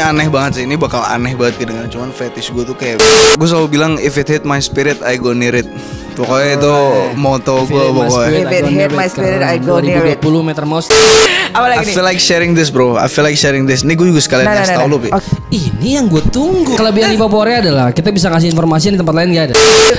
Aneh banget sih, ini bakal aneh banget kedengaran Cuman fetish gue tuh kayak Gue selalu bilang if it hit my spirit, I go near it Pokoknya itu moto gue pokoknya If it hit my spirit, I go near it. 2020 meter most. Apa I lagi nih? feel like sharing this bro, I feel like sharing this Ini gue juga sekalian Nah, nah, kasih nah, tau nah. lu Oke. Ini yang gue tunggu. Kelebihan Hipopore adalah kita bisa kasih informasi yang di tempat lain gak ada.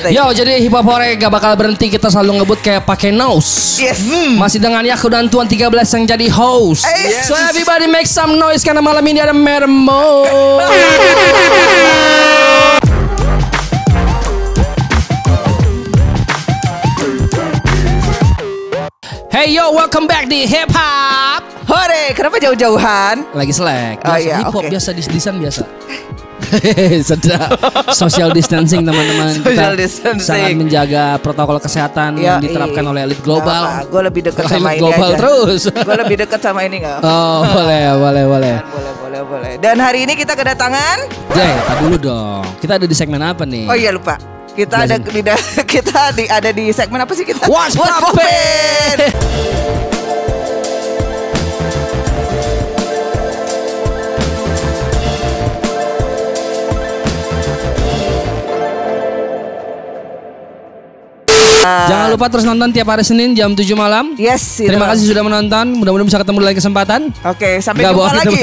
Yo, jadi Hipopore gak bakal berhenti kita selalu ngebut kayak pakai nose. Yes. Masih dengan Yaku dan Tuan 13 yang jadi host. Yes. So everybody make some noise karena malam ini ada Mermo. Hey yo, welcome back di Hip Hop. Hore, kenapa jauh-jauhan? Lagi selek. Oh, Biasa iya, hip hop oke. biasa dis-disan biasa. Sedap. Social distancing teman-teman. Social Kita distancing. Sangat menjaga protokol kesehatan yang Yoi. diterapkan oleh elit global. Gue lebih dekat sama Elit ini global aja. terus. Gue lebih dekat sama ini nggak? Oh, boleh, boleh, boleh. Boleh, boleh, boleh. Dan hari ini kita kedatangan. Jay, tak dulu dong. Kita ada di segmen apa nih? Oh iya lupa. Kita ada di kita di ada di segmen apa sih kita? What's poppin'? Jangan lupa terus nonton tiap hari Senin jam 7 malam. Yes. itu. Terima kasih sudah menonton. Mudah-mudahan bisa ketemu di lain kesempatan. Oke, sampai Nggak jumpa lagi.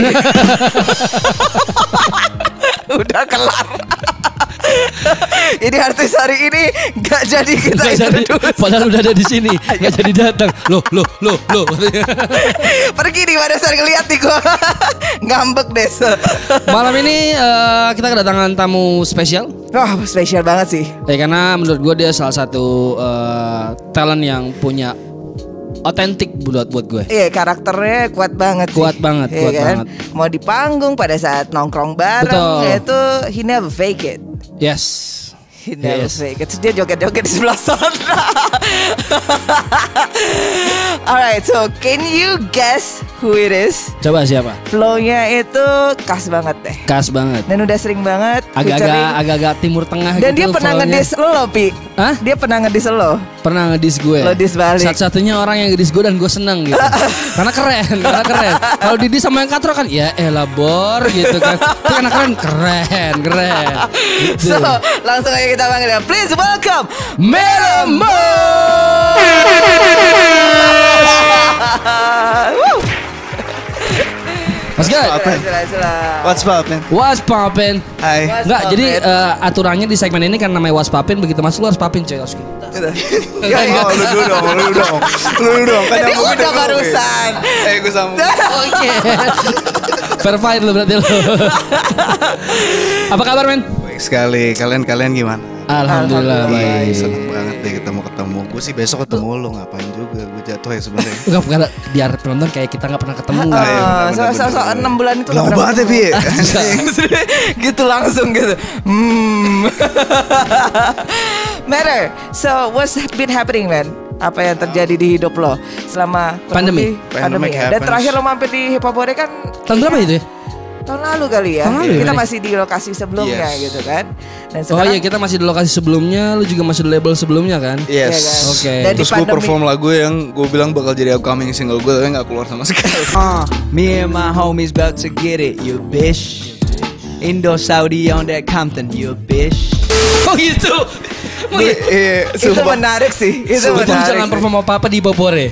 Udah kelar. ini artis hari ini nggak jadi kita Nggak jadi, padahal udah ada di sini, nggak jadi datang. Loh, loh, loh, loh. Pergi nih pada saat ngeliat nih gue Ngambek deh Malam ini eh, kita kedatangan tamu spesial. Wah spesial banget sih. Ya karena menurut gue dia salah satu eh, talent yang punya otentik buat buat gue. Iya karakternya kuat banget sih Kuat banget, Iya kuat banget. Mau di panggung pada saat nongkrong bareng Betul. Itu he never fake it Yes. Never Yes. Terus dia joget-joget di sebelah sana Alright so can you guess who it is? Coba siapa? Flow-nya itu khas banget deh Kas banget. Dan udah sering banget Agak-agak timur tengah Dan gitu. dia pernah ngedis lo Pi Hah? Dia pernah ngedis lo Pernah ngedis gue. Lo dis balik. Satu-satunya orang yang ngedis gue dan gue seneng gitu. karena keren, karena keren. Kalau didis sama yang katro kan, ya elah bor gitu kan. Tapi karena keren, keren, keren. Gitu. So langsung aja kita panggil ya Please welcome Melemo. Mas sila. What's up man? was poppin? Hai What's Enggak, jadi eh, aturannya di segmen ini kan namanya was papin begitu masuk lu harus papin coy harus gitu. Ya, ya. Lu dulu dong, lu dulu dong Lu dulu dong Kan yang udah barusan. Eh gue sambung Oke. Fair fight lu berarti lu. Apa kabar men? Baik sekali, kalian-kalian gimana? Alhamdulillah baik. Seneng banget deh ketemu-ketemu Gue sih besok ketemu lu ngapain juga Gue jatuh ya sebenarnya Enggak, enggak, biar penonton kayak kita nggak pernah ketemu. Ah, iya, Ah, benar, so, so, so, enam bulan itu Lama nggak banget ya pernah Pi ketemu. gitu langsung gitu. Hmm. Matter. So what's been happening man? Apa yang terjadi di hidup lo selama Pandemi. pandemi. Pandemic ya? Dan terakhir lo mampir di Hip Hop kan Tahun berapa itu ya? Tahun lalu kali ya. Lalu ya, kita Mane? masih di lokasi sebelumnya Yes. gitu kan. Dan Oh sekarang iya kita masih di lokasi sebelumnya, lu juga masih di label sebelumnya kan? Iya kan? Yes Oke. Dan di Terus gue perform lagu yang gue bilang bakal jadi upcoming single gue Tapi gak keluar sama sekali Uh, me and my homies about to get it, you bitch. Indo Saudi on that Compton, you bitch. Oh gitu. Iya, itu sumpah. menarik sih. Itu Betul menarik. jangan perform apa-apa di Bobore.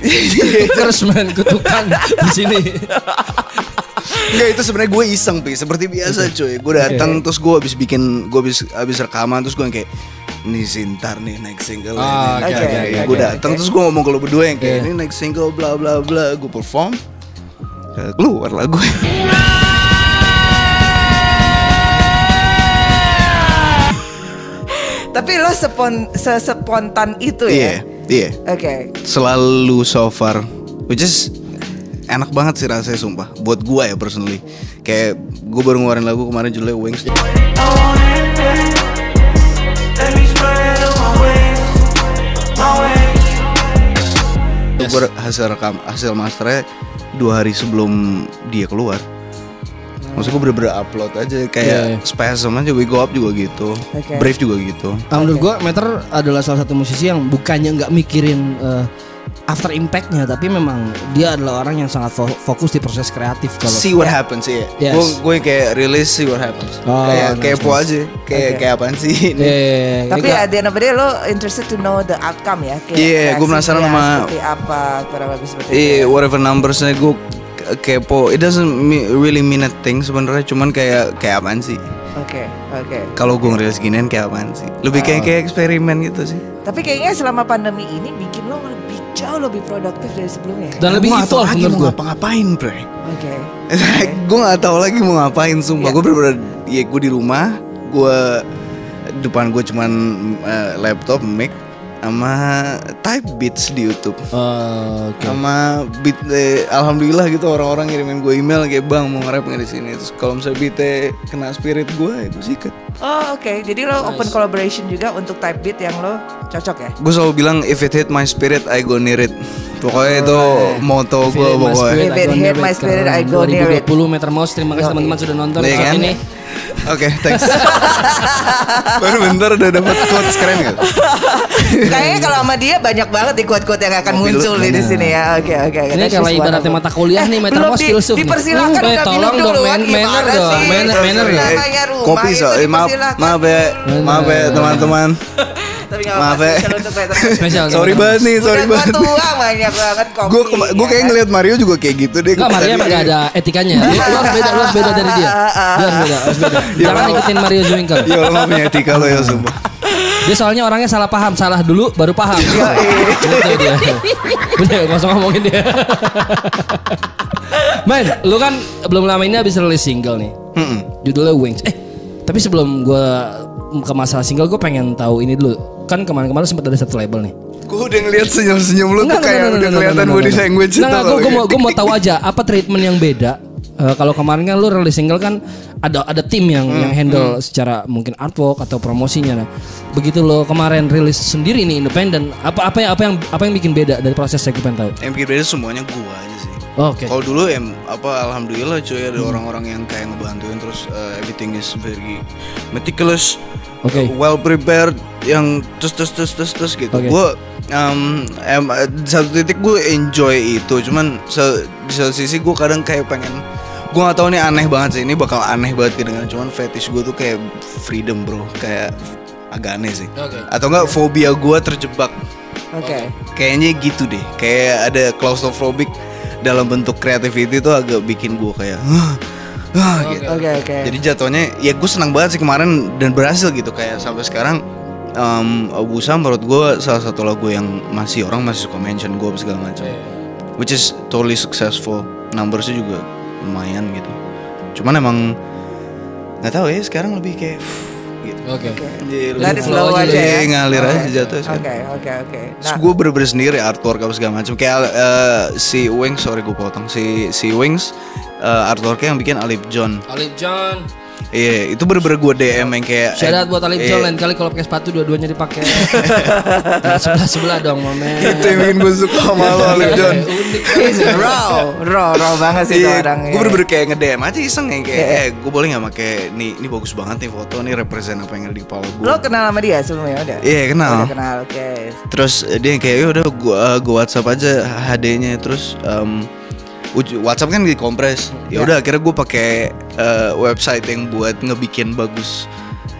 Terus man kutukan di sini. Enggak itu sebenarnya gue iseng pi seperti biasa cuy. Gue datang terus gue habis bikin gue habis habis rekaman terus gue yang kayak ini sintar nih next single Ah, ini. oke, oke, Ya, oke, gue datang oke. terus gue ngomong ke lo berdua yang kayak Iya. ini next single bla bla bla gue perform Ya, keluar lagu Tapi lo sepon se- spontan itu iya ya. iya Oke. selalu so far which is enak banget sih rasanya sumpah buat gue ya personally kayak gue baru ngeluarin lagu kemarin judulnya Wings. Itu gue hasil rekam hasil masternya dua hari sebelum dia keluar Maksud gue bener-bener upload aja Kayak Iya. Spasm aja We Go Up juga gitu Oke. Brave juga gitu Ah, menurut gua Meter adalah salah satu musisi yang bukannya nggak mikirin eh, after impactnya tapi memang dia adalah orang yang sangat fo- fokus di proses kreatif kalau See what happens ya. Yes. Gue gue kayak rilis see what happens. Oh, kayak nice, kepo nice. aja. Kayak kayak apaan sih ini? Eh, Tapi kayak- at the end of the day lo interested to know the outcome ya. Kayak Iya, gua penasaran kreasinya sama- seperti apa kurang lebih seperti Iya, itu. whatever numbersnya gue kepo. It doesn't really mean a thing sebenarnya. Cuman kayak kayak apaan sih? Oke, oke. Kalau gue ngerilis ginian kayak apaan sih? Lebih Oh. kayak kayak eksperimen gitu sih. Tapi kayaknya selama pandemi ini bikin lo jauh lebih produktif dari sebelumnya. dan lebih Gua evolve lagi mau ngapa-ngapain, bre. Oke. gue gak tahu lagi mau ngapain sumpah Iya. gue bener-bener ya gue di rumah gue depan gue cuman eh, laptop mic sama type beats di YouTube. Oh, oke. Sama beat eh, alhamdulillah gitu orang-orang ngirimin gue email kayak bang mau nge-rap nggak di sini? Terus kalau misalnya beatnya kena spirit gue gue sikat Oh oke, jadi lo open collaboration juga untuk type beat yang lo cocok ya? gue selalu bilang if it hit my spirit I go near it. Pokoknya itu moto gue pokoknya. If it hit my spirit, I go near it. 2020 Meter Mouse terima kasih teman-teman sudah nonton Iya kan? ini Oke, thanks. Baru bentar udah dapat quotes keren gak? Kayaknya kalau sama dia banyak banget di quote-quote yang akan Mobil muncul nih di sini ya. Oke oke. Ini kalau ibaratnya mata kuliah nih Mouse di- filsuf nih. Dipersilakan Hmm, tolong minum dong, dulu, man- manner dong, manner- manner dong. Kopi so, eh, maaf, maaf ya, maaf ya teman-teman. Tapi Maaf apa-apa ya. spesial untuk Peter Mouse. Spesial Sorry banget nih, sorry Udah banget. tua banyak banget kopi. Gue gue ya kayak kan? ngeliat Mario juga kayak gitu deh. Enggak, Maria emang gak ada etikanya. Lu, lu harus beda, lu harus beda dari dia. Lu harus beda, harus beda. Jangan ikutin Mario Zwinkel. Iya, lo gak punya etika lo ya sumpah. Dia soalnya orangnya salah paham, salah dulu baru paham. Gitu dia. Udah, gak usah ngomongin dia. Men, lu kan belum lama ini habis rilis single nih. Judulnya Wings. Eh, tapi sebelum gua ke masalah single, gue pengen tahu ini dulu. Kan kemarin-kemarin sempat ada satu label nih. Gue udah ngeliat senyum-senyum lu tuh Enggak, kayak enggak, udah kelihatan body language enggak, tau gue mau gue mau tahu aja apa treatment yang beda. Eh, kalau kemarin kan lu rilis single kan ada ada tim yang Hmm, yang handle secara mungkin artwork atau promosinya. Nah, begitu lo kemarin rilis sendiri nih independen, apa apa yang apa yang apa yang bikin beda dari proses saya pengen tahu. Yang bikin beda semuanya gue aja Oke. Kalau dulu em apa alhamdulillah cuy ada orang-orang yang kayak ngebantuin terus uh, everything is very meticulous, Oke. uh, well prepared yang terus terus terus terus terus gitu. Oke. Gue em, em, satu titik gue enjoy itu, cuman se- di satu sisi gue kadang kayak pengen gue gak tahu nih aneh banget sih ini bakal aneh banget kedengeran cuman fetish gue tuh kayak freedom bro kayak agak aneh sih Oke. atau enggak fobia gue terjebak Oke. Kayaknya gitu deh. Kayak ada claustrophobic dalam bentuk creativity itu agak bikin gue kayak "Hah, hah," gitu. Oke oke. Jadi jatuhnya ya gue senang banget sih kemarin dan berhasil gitu kayak sampai sekarang um, Busa menurut gue salah satu lagu yang masih orang masih suka mention gue segala macam. Which is totally successful. Numbersnya juga lumayan gitu. Cuman emang nggak tahu ya sekarang lebih kayak. Oke. Jadi Let it lebih flow aja ya. Iya, ngalir Oke. aja jatuh. Oke oke oke. Terus Nah, gue bener-bener sendiri artwork apa segala macam kayak eh, si Wings sorry gue potong si si Wings eh, artworknya yang bikin Alip John Alif John. Iya itu bener-bener gue DM yang kayak Shout out buat Alif iya. John lain kali kalau pakai sepatu dua-duanya dipakai. sebelah sebelah dong, momen. itu yang bikin gue suka sama lo Alip John Unik. raw, raw, raw banget sih Iya, orang. gue bener-bener kayak nge-DM aja iseng yang kayak, Iya. eh gue boleh gak pakai nih, ini bagus banget nih foto, nih represent apa yang ada di kepala gue Lo kenal sama dia sebelumnya udah? Iya, kenal. Udah kenal, oke. Terus eh, dia yang kayak ya udah gua gua WhatsApp aja HD-nya terus em, uj- WhatsApp kan dikompres. Ya udah akhirnya gue pakai eh, website yang buat ngebikin bagus.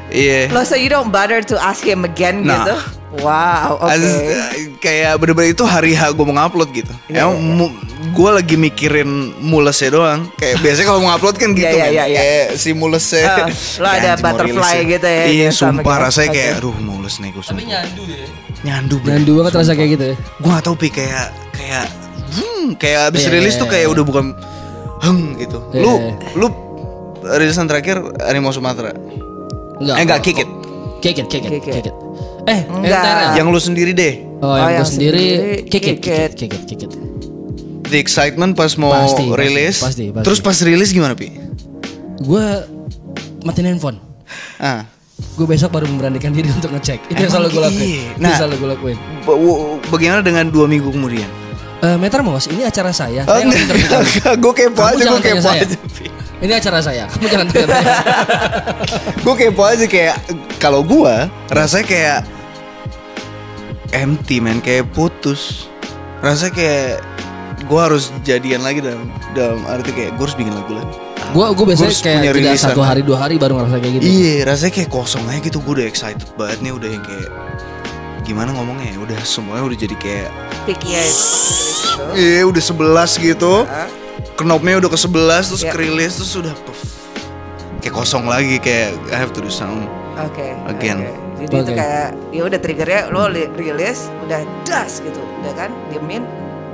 Iya. Lo so you don't bother to ask him again Nah. gitu? Wow, oke. As- eh, kayak bener-bener itu hari H gue mau ngupload gitu. Iya, Emang mu- gue lagi mikirin mulesnya doang. Kayak biasanya kalau mau ngupload kan gitu Iya, iya, kan. iya, iya. Kayak si mulesnya. Ah, lo ada butterfly rilis gitu ya, Iya, gitu sumpah kayak- rasanya kayak aduh mules nih gue sumpah. nyandu ya. Nyandu, bro. Nyandu banget rasa kayak gitu ya. gue gak tau pi kayak kayak hmm, kayak abis Iya, rilis iya, tuh iya. kayak udah bukan heng gitu Iya, lu iya. lu rilisan terakhir Harimau Sumatera Enggak. eh enggak kick it Kick it, kick it, Kick it. kick it. Eh, Enggak. Yang lu sendiri deh Oh, Oh, yang yang gue sendiri, sendiri, kick it, kick kick it, it. kick it, kick it. the excitement pas mau Pasti, pasti, rilis pasti, pasti. terus pas rilis gimana pi Gue matiin handphone. ah Gue besok baru memberanikan diri untuk ngecek. Itu yang Emang selalu gue lakuin. iya. Itu Nah. yang selalu gue lakuin. bagaimana dengan dua minggu kemudian Eh, Meter Mos, ini acara saya. oh, Saya nggak interview kamu. gue kepo Kamu aja gue kepo saya. aja. Ini acara saya. Kamu jangan tanya. gue kepo aja kayak kalau gue rasanya kayak empty man kayak putus Rasanya kayak gue harus jadian lagi dalam dalam arti kayak gue harus bikin lagu lagi. Gue gue biasanya harus kayak tidak satu hari dua hari baru ngerasa kayak gitu. Iya, rasanya kayak kosong aja gitu. Gue udah excited banget nih, udah yang kayak gimana ngomongnya ya. Udah semuanya udah jadi kayak Picky ya itu. iya udah 11 gitu. Hah? Knopnya udah ke 11 terus Iya. kerilis terus udah puff. Kayak kosong lagi kayak I have to do sound. Oke. Again. oke. Jadi itu Oke. kayak ya udah triggernya lo li- rilis udah das gitu, udah kan diemin.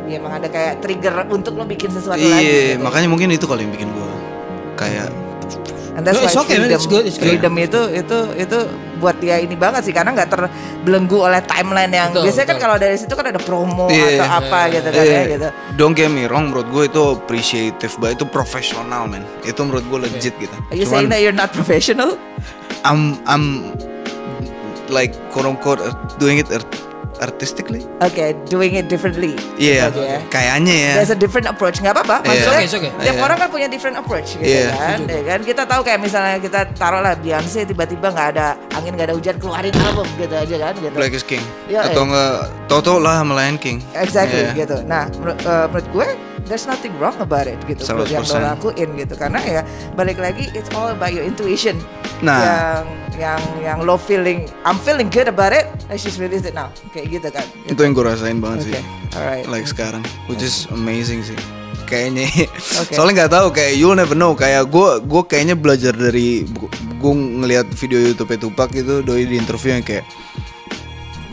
Ya emang ada kayak trigger untuk lo bikin sesuatu lagi. Iya, gitu. makanya mungkin itu kali yang bikin gue kayak And that's No, why okay, man. freedom, It's good, it's good. freedom itu itu itu buat dia ini banget sih karena nggak terbelenggu oleh timeline yang Betul, biasanya kan betul. kalau dari situ kan ada promo Iya. atau apa gitu kan ya Eh, gitu. Don't get me wrong, menurut gue itu appreciative banget, itu profesional man. Itu menurut gue legit gitu. Are you saying that you're not professional? I'm I'm like quote unquote uh, doing it art- artistically. Okay, doing it differently. Iya, Gitu ya. kayaknya ya. There's a different approach, nggak apa-apa. Maksudnya It's okay, okay. tiap Iya. orang kan punya different approach gitu Iya. kan. Ya kan kita tahu kayak misalnya kita taruh lah Beyonce tiba-tiba nggak ada angin nggak ada hujan keluarin album gitu aja kan gitu. Black is King. Iya, Atau iya. enggak Toto lah sama Lion King. Exactly Iya. gitu. Nah, menurut, eh, menurut gue there's nothing wrong about it gitu. Menurut yang lo 100%. lakuin gitu karena ya balik lagi it's all about your intuition. Nah. yang yang yang lo feeling I'm feeling good about it. Let's just release it now. Kayak gitu kan. Itu yang gue rasain banget Oke. sih. Alright. Like sekarang, which is amazing sih. Kayaknya, Oke. soalnya nggak tahu kayak you'll never know. Kayak gue, gue kayaknya belajar dari gue ngelihat video YouTube Tupac itu doi di interview yang kayak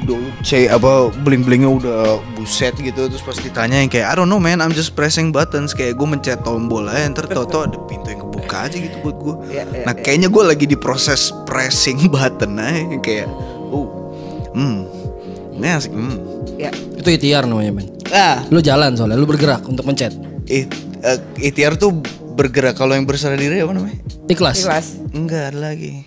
Dolce apa bling blingnya udah buset gitu terus pas ditanya yang kayak I don't know man I'm just pressing buttons kayak gue mencet tombol aja ntar tau ada pintu yang kebuka aja gitu buat gue Iya, iya, nah kayaknya gue lagi di proses pressing button aja yang kayak oh hmm. Ini asik hmm. Ya. Itu ikhtiar namanya men. ah. Lu jalan soalnya, lu bergerak untuk mencet. it, eh, ikhtiar tuh bergerak. Kalau yang berserah diri apa namanya? Ikhlas. Ikhlas. enggak ada lagi.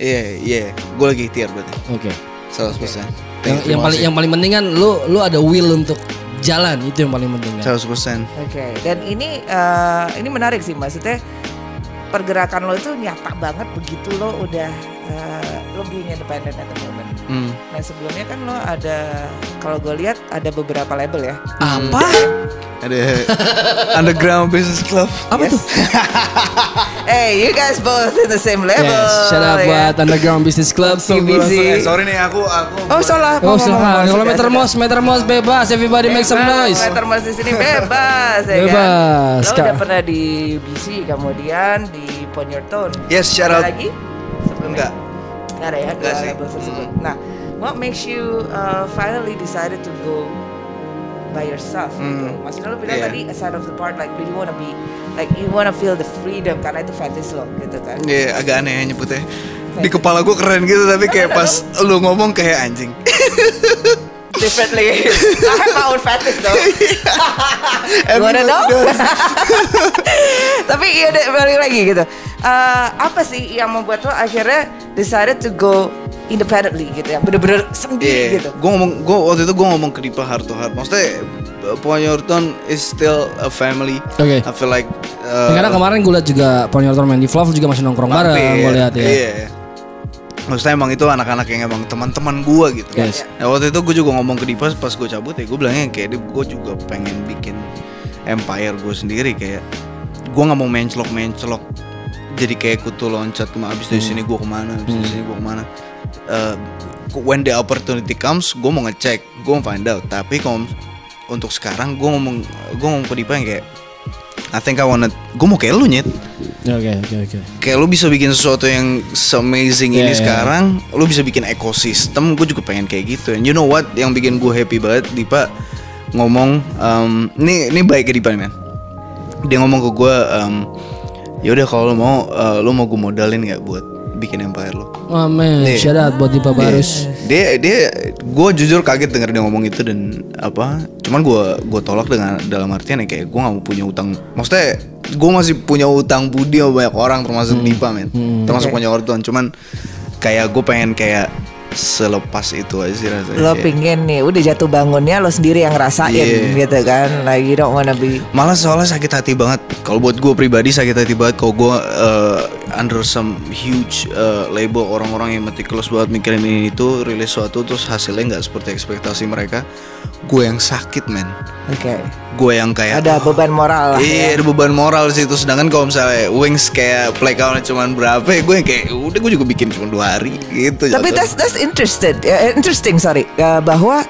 Iya iya. Gue lagi ikhtiar berarti. Oke. 100% Yang, Thank you, yang terima paling yang paling penting kan lu lu ada will untuk jalan. Itu yang paling penting kan. 100% Oke, dan ini eh, ini menarik sih. Maksudnya pergerakan lo itu nyata banget begitu lo udah eh, lo being independent at the moment. hmm. Nah sebelumnya kan lo ada kalau gue lihat ada beberapa label ya. Apa? Ada Underground Business Club. Apa tuh? Hey, you guys both in the same level. Yes, shout out ya. buat Underground Business Club. UBC. Eh, sorry nih aku aku. Oh salah. Oh, ngomong- Kalau sudah, meter sudah. mos, meter mos bebas. Everybody make some Bebas, noise. Meter Mas di sini bebas ya Bebas, kan. Lo udah pernah di BC kemudian di Pon Your Tone. Yes, shout out. lagi? Enggak. Nggak ada ya dua Nggak sih. label tersebut. Nah, what makes you uh, finally decided to go by yourself? Gitu? Hmm. Maksudnya lo bilang Iya. tadi aside of the part like you wanna be like you wanna feel the freedom karena itu fetish lo gitu kan? Iya, agak aneh ya nyebutnya. Di kepala gue keren gitu tapi kayak pas lu ngomong kayak anjing. Differently. I have my own fetish though. You wanna know? Tapi iya deh balik lagi gitu. Eh, apa sih yang membuat lo akhirnya decided to go independently gitu ya, bener-bener sendiri Iya, gitu. gue ngomong, gue waktu itu gue ngomong ke Dipa heart to heart. Maksudnya, Puan Yorton is still a family. Oke. I feel like. Ya, uh, karena kemarin gue liat juga Ponyor main di Fluff juga masih nongkrong bareng gue lihat ya. Iya. Maksudnya emang itu anak-anak yang emang teman-teman gua gitu. Yes. Nah waktu itu gue juga ngomong ke Dipa pas gue cabut ya gue bilangnya kayak gue juga pengen bikin empire gue sendiri kayak gue nggak mau mencelok mencelok jadi kayak kutu loncat cuma abis dari sini gue ke mana? Abis dari sini gue ke mana? Eh, when the opportunity comes gue mau ngecek gue mau find out. Tapi kalau untuk sekarang gue ngomong gue ngomong ke Dipa yang kayak I think I wanna gue mau kayak lu nyet Oke oke oke. kayak lu bisa bikin sesuatu yang amazing Iya, ini iya. sekarang lu bisa bikin ekosistem gue juga pengen kayak gitu. And you know what? Yang bikin gue happy banget Dipa ngomong um, ini ini baik ke Dipa nih men. Dia ngomong ke gue um, ya udah kalau lu mau uh, lu mau gue modalin nggak buat bikin empire lo? Oh man, shout out buat Dipa Barus. dia dia gue jujur kaget denger dia ngomong itu dan apa cuman gue gue tolak dengan dalam artian ya kayak gue nggak mau punya utang. Maksudnya gue masih punya utang budi sama banyak orang termasuk Dipa men. Termasuk punya ortuan cuman kayak gue pengen kayak selepas itu aja sih rasanya Lo pingin nih, udah jatuh bangunnya lo sendiri yang ngerasain Iya. gitu kan. Like you don't wanna be malah soalnya sakit hati banget kalau buat gue pribadi sakit hati banget kalau gue uh, under some huge uh, label orang-orang yang meticulous banget mikirin ini itu rilis suatu terus hasilnya nggak seperti ekspektasi mereka gue yang sakit men Oke. gue yang kayak Ada beban moral lah Iya ya. ada beban moral sih itu Sedangkan kalau misalnya Wings kayak play countnya cuma berapa ya Gue yang kayak udah gue juga bikin cuma dua hari gitu Tapi jatuh. that's that's interested, eh, interesting sorry Eh, bahwa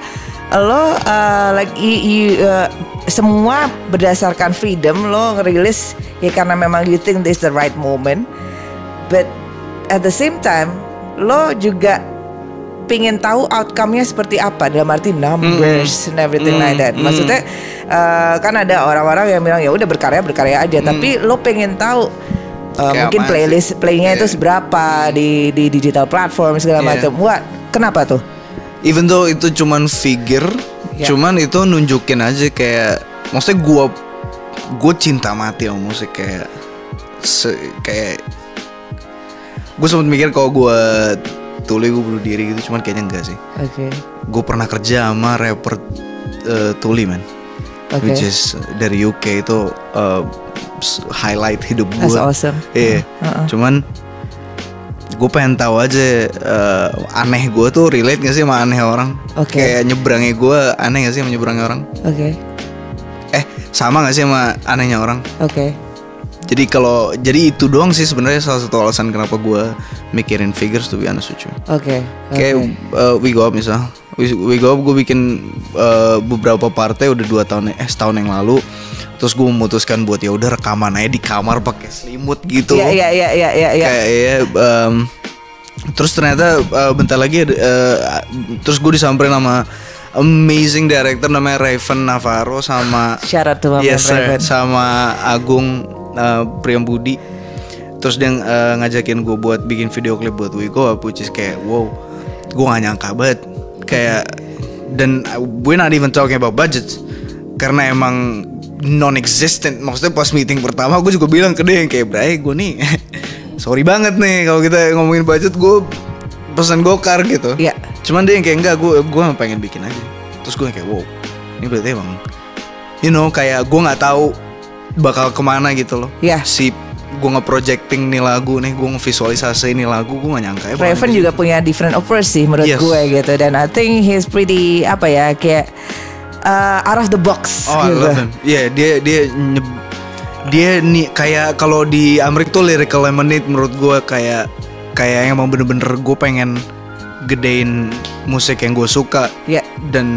lo eh, like you- you, eh, semua berdasarkan freedom lo ngerilis ya karena memang you think this the right moment, but at the same time lo juga pingin tahu outcome-nya seperti apa dalam arti numbers and everything like that. Maksudnya eh, kan ada orang-orang yang bilang ya udah berkarya berkarya aja, tapi lo pengen tahu Kayak mungkin playlist playnya itu Iya. seberapa di di digital platform segala Iya. macam. Wah, kenapa tuh? Even though itu cuman figure Ya. Cuman itu nunjukin aja kayak Maksudnya gue Gue cinta mati sama musik kayak se, Kayak Gue sempet mikir kalau gue Tuli gue bunuh diri gitu Cuman kayaknya enggak sih Oke. Gue pernah kerja sama rapper eh, Tuli man Oke. Which is dari UK itu uh, highlight hidup gue. That's awesome. Iya. Uh-uh. Cuman gue pengen tahu aja uh, aneh gue tuh relate gak sih sama aneh orang? Oke. Kayak nyebrangnya gue aneh gak sih sama nyebrangnya orang? Oke. Eh sama gak sih sama anehnya orang? Oke. Jadi kalau jadi itu doang sih sebenarnya salah satu alasan kenapa gue mikirin figures tuh be honest with you. Oke. Kayak oke. uh, We Go Up misal We, We Go Up gue bikin uh, beberapa partai udah dua tahun eh setahun yang lalu Terus gue memutuskan buat ya udah rekaman aja di kamar pakai selimut gitu Iya iya iya iya iya. iya. Kayak ya um, Terus ternyata uh, bentar lagi uh, Terus gue disamperin sama Amazing director namanya Raven Navarro sama to my Yes Raven. sama Agung uh, Priyambudi Terus dia uh, ngajakin gue buat bikin video klip buat We Go Up Which is kayak wow Gue gak nyangka banget. Kayak Dan we're not even talking about budgets. Karena emang non-existent. Maksudnya pas meeting pertama gue juga bilang ke dia yang kayak Bray gue nih Sorry banget nih kalau kita ngomongin budget gue pesan gokar gitu. Iya. Cuman dia yang kayak enggak gue gue pengen bikin aja. Terus gue kayak wow Ini berarti emang You know kayak gue nggak tahu bakal ke mana gitu loh Iya. Si gue nge-projecting nih lagu nih Gue nge-visualisasi nih lagu Gue gak nyangka ya Raven juga punya different approach sih menurut Yes. gue gitu dan I think he's pretty apa ya kayak uh, out of the box Oh, I gitu. love him. Iya, dia dia dia nih kayak kalau di Amerika tuh lyrical lemonade menurut gua kayak kayak yang emang bener-bener gue pengen gedein musik yang gue suka Ya. dan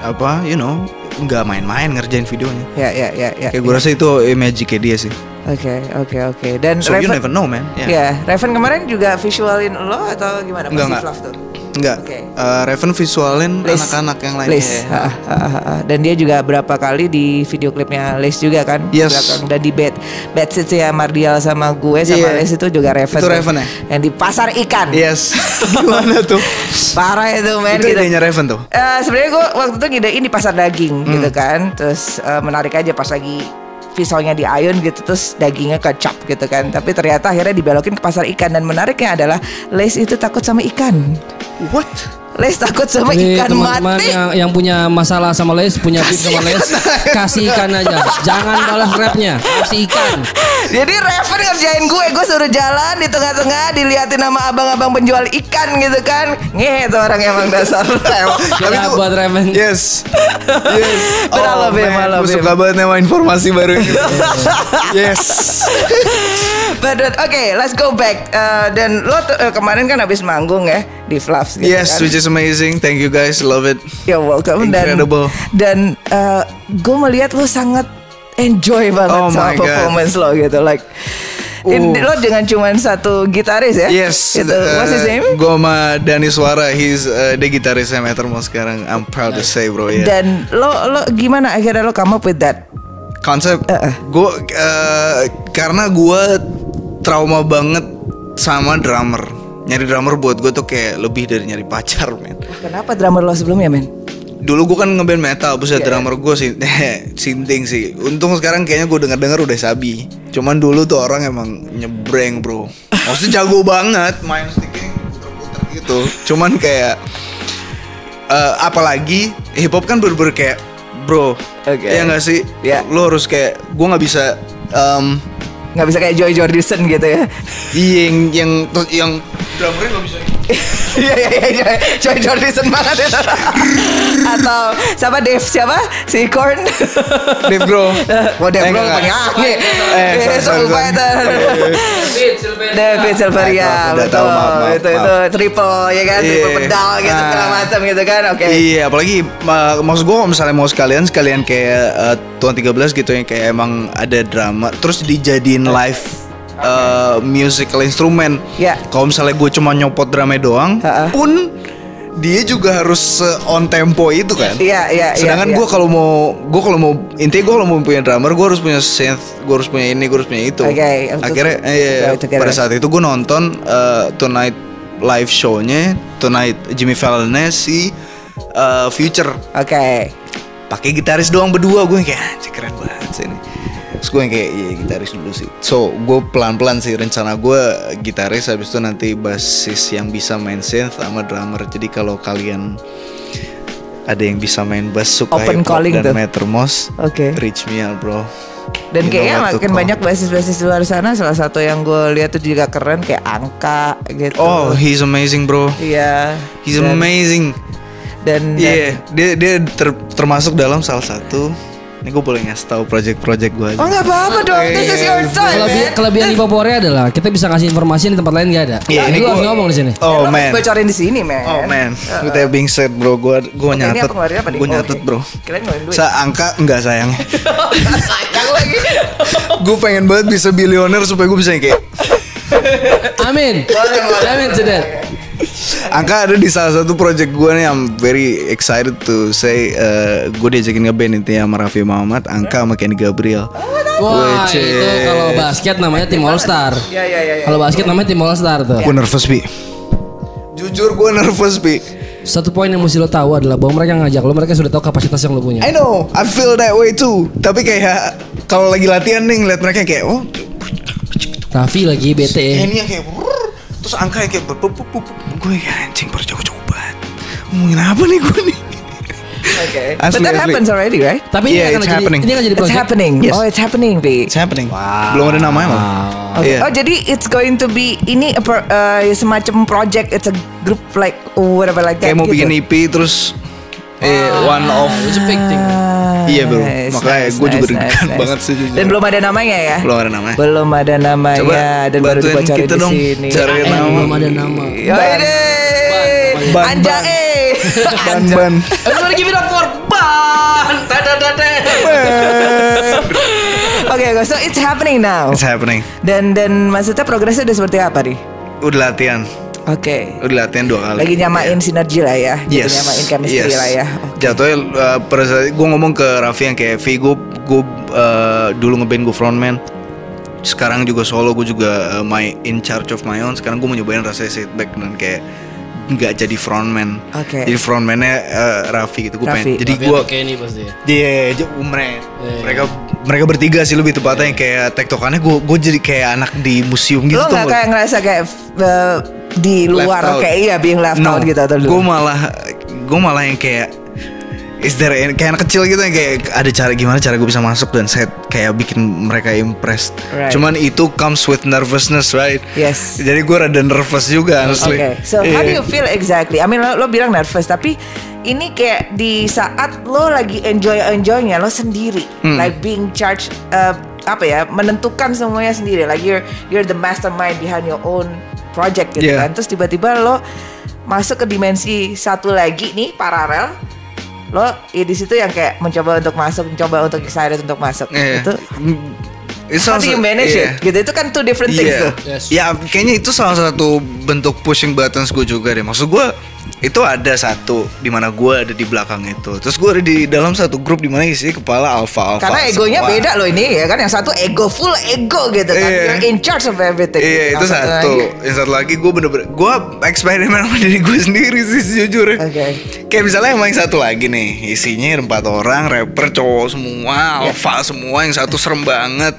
apa you know nggak main-main ngerjain videonya Ya ya ya ya. kayak gue rasa itu eh, magicnya dia sih Oke oke oke dan so you Raven never know man Ya, yeah. Raven kemarin juga visualin lo atau gimana? Enggak, enggak. tuh. Enggak, Oke. Eh, Raven visualin anak-anak yang ha, ha, ha. Dan dia juga berapa kali di video klipnya Les juga kan? Yes. Belakang dan di bed bed seats ya Mardial sama gue sama Iya. Les itu juga Raven. Itu tuh. Raven ya? Yang di pasar ikan. Yes Gimana tuh Parah itu men Itu gitu. idenya Raven tuh Eh, sebenarnya gue waktu itu ngidein di pasar daging Hmm. gitu kan terus eh, menarik aja pas lagi pisaunya diayun gitu terus dagingnya kecap gitu kan tapi ternyata akhirnya dibelokin ke pasar ikan dan menariknya adalah Les itu takut sama ikan What? Les takut sama Jadi ikan teman-teman mati yang, yang punya masalah sama Les, punya beef sama Les, kasih ikan aja. Jangan balas rapnya, kasih ikan. Jadi Raven ngerjain gue Gue suruh jalan di tengah-tengah Diliatin sama abang-abang penjual ikan gitu kan Ngehe tuh orang emang dasar Tapi Ya, tuh- buat Raven. Yes. Yes. But I love him, I love Gue him. suka banget sama informasi baru ini. yes. But but, oke, let's go back. Eh, dan lo eh, kemarin kan habis manggung ya di Fluffs gitu Yes, kan. which is amazing. Thank you guys. Love it. You're welcome Incredible. dan dan gue melihat lo sangat enjoy banget Oh sama God. performance lo gitu like in- Uh. lo dengan cuman satu gitaris ya Yes. gitu. what's his name Gue sama Dani Suara. He's uh, dia gitarisnya Metermo sekarang. I'm proud to say bro ya. dan lo lo gimana akhirnya lo come up with that Konsep. Uh-uh. Gue uh, karena gue trauma banget sama drummer. Nyari drummer buat gue tuh kayak lebih dari nyari pacar, men. kenapa drummer lo sebelumnya men Dulu gue kan ngeband metal, buset Iya, drummer gue sih sinting sih. Untung sekarang kayaknya gue denger-denger udah sabi. Cuman dulu tuh orang emang nyebreng bro. Maksudnya jago banget main sticknya puter-puter gitu. Cuman kayak eh, apalagi hip hop kan bener-bener kayak bro. Oke. Ya nggak sih? Iya. Lo harus kayak gue nggak bisa em, nggak bisa kayak Joy Jordison gitu ya. Iya yang yang terus yang drummernya nggak bisa. Iya iya iya iya. Joy Jordison banget itu. Atau siapa Dave siapa? Si Korn. Dave Grohl. Oh Dave Eh, Grohl enggak, penyanyi. Eh, Eh, sorry, itu. David Silveria udah betul. itu itu triple ya kan, triple Iya. pedal gitu Nah. segala macam gitu kan. Oke. Iya, apalagi ma- maksud gue kalau misalnya mau sekalian sekalian kayak uh, Tuan 13 gitu yang kayak emang ada drama terus dijadiin live uh, musical instrument. Ya. Kalau misalnya gue cuma nyopot drama doang, Ha-ha. pun dia juga harus uh, on tempo itu kan. Iya, iya, iya, Sedangkan iya. gue kalau mau gue kalau mau intinya gue kalau mau punya drummer gue harus punya synth, gue harus punya ini, gue harus punya itu. Oke, untuk- Akhirnya eh, go together. pada saat itu gue nonton uh, Tonight live show-nya Tonight Jimmy Fallon si uh, Future Oke. pakai gitaris doang berdua gue kayak keren banget sih ini terus gue yang kayak iya gitaris dulu sih so gue pelan pelan sih rencana gue gitaris habis itu nanti basis yang bisa main synth sama drummer jadi kalau kalian ada yang bisa main bass suka Open calling dan tuh. Mattermost Oke. reach me out bro Dan You kayaknya makin call. banyak basis-basis di luar sana Salah satu yang gue lihat tuh juga keren Kayak Angka gitu oh he's amazing bro Iya he's Dan- amazing Dan, Iya, dia dia ter- termasuk dalam salah satu. Ini gue boleh ngasih tahu project-project gue aja. Oh nggak apa-apa dong This is your time Kelebi- man. kelebihan di Popore adalah kita bisa kasih informasi di tempat lain nggak ada. Iya, ini harus ngomong di sini. Oh harus man. bocorin di sini man Oh man. With that being said bro, gue gue ini nyatet. Gue nyatet oke. bro. Kirain ngeluarin duit. Sa angka enggak sayang. Sayang lagi gue pengen banget bisa bilioner supaya gue bisa kayak Amin. Amin sudah. Angka ada di salah satu project gue nih. I'm very excited to say. Uh, gue diajakin ngeband intinya sama Raffi Muhammad, angka sama Kenny Gabriel. Wah Which itu kalau basket namanya tim All Star. Iya iya iya Kalau basket namanya tim All Star tuh. Gue nervous bi. Jujur gue nervous bi. Satu poin yang mesti lo tahu adalah bahwa mereka ngajak lo mereka sudah tahu kapasitas yang lo punya. I know, I feel that way too. Tapi kayak kalau lagi latihan nih ngeliat mereka kayak oh Raffi lagi bete. ini yang kayak terus angka yang kayak gue kayak anjing banget. Ngomongin apa nih gue nih? Oke But Asli, that asli. happens already right? Tapi ini Yeah, akan it's jadi happening. ini akan jadi It's happening Yes. Oh it's happening Bi It's happening. Belum ada namanya loh. Oke. Iya. Oh jadi it's going to be ini a pro- uh, semacam project it's a group like whatever like that Kayak mau gitu. bikin EP terus eh one of It's a big thing. Iya, bro. Nice, Makanya nice, gue juga nice, deg-degan nice, banget nice. sih. Dan belum ada namanya ya? belum ada namanya. Belum ada namanya Coba dan baru kita di dong sini. cari Eh, nama. belum ada nama. Yo ini. Ban, Anja ban. eh. Ban. Everybody give it up for Ban. Oke, so it's happening now. It's happening. Dan dan maksudnya progresnya udah seperti apa nih? Udah latihan. Oke. Udah latihan dua kali. Lagi nyamain sinergi lah ya. Gitu, Yes. Nyamain chemistry yes. lah ya. Jatuhnya uh, pada saat gue ngomong ke Raffi yang kayak V gue gue uh, dulu ngeband gue frontman. Sekarang juga solo gue juga uh, my in charge of my own. Sekarang gue mau nyobain rasanya sit back dan kayak nggak jadi frontman. Oke. Jadi frontmannya uh, Raffi gitu. Gue pengen. Jadi gue Kenny pasti. Iya, j- mereka, Iya. mereka mereka bertiga sih lebih tepatnya yang kayak tektokannya gue gue jadi kayak anak di museum gitu Lo nggak kayak ngerasa kayak uh, di Left luar out. kayak iya being left out gitu atau Gue malah gue malah yang kayak is there any- kayak anak kecil gitu yang kayak ada cara gimana cara gue bisa masuk dan set kayak bikin mereka impressed. Right. Cuman itu comes with nervousness, right? Yes. Jadi gue rada nervous juga honestly. Oke, so how do Iya. you feel exactly? I mean lo, lo bilang nervous tapi ini kayak di saat lo lagi enjoy enjoynya lo sendiri, Hmm. like being charged uh, apa ya menentukan semuanya sendiri, like you're you're the mastermind behind your own project gitu Yeah. kan. Terus tiba-tiba lo masuk ke dimensi satu lagi nih paralel lo ya di situ yang kayak mencoba untuk masuk, mencoba untuk excited untuk masuk Iya. itu. It's How do you also- manage iya. it? Gitu itu kan two different things Iya. tuh. Yes. Ya kayaknya itu salah satu bentuk pushing buttons gue juga deh. Maksud gue itu ada satu di mana gue ada di belakang itu. Terus gue ada di dalam satu grup di mana isi kepala alpha alpha. Karena egonya semua. beda loh ini ya kan yang satu ego full ego gitu kan Iya. you're in charge of everything. Iya Yang itu satu. lagi- Yang satu lagi gue bener-bener gue eksperimen sama diri gue sendiri sih sejujurnya. Oke. Kayak misalnya emang yang satu lagi nih isinya empat orang rapper cowok semua Iya. alpha semua yang satu serem banget.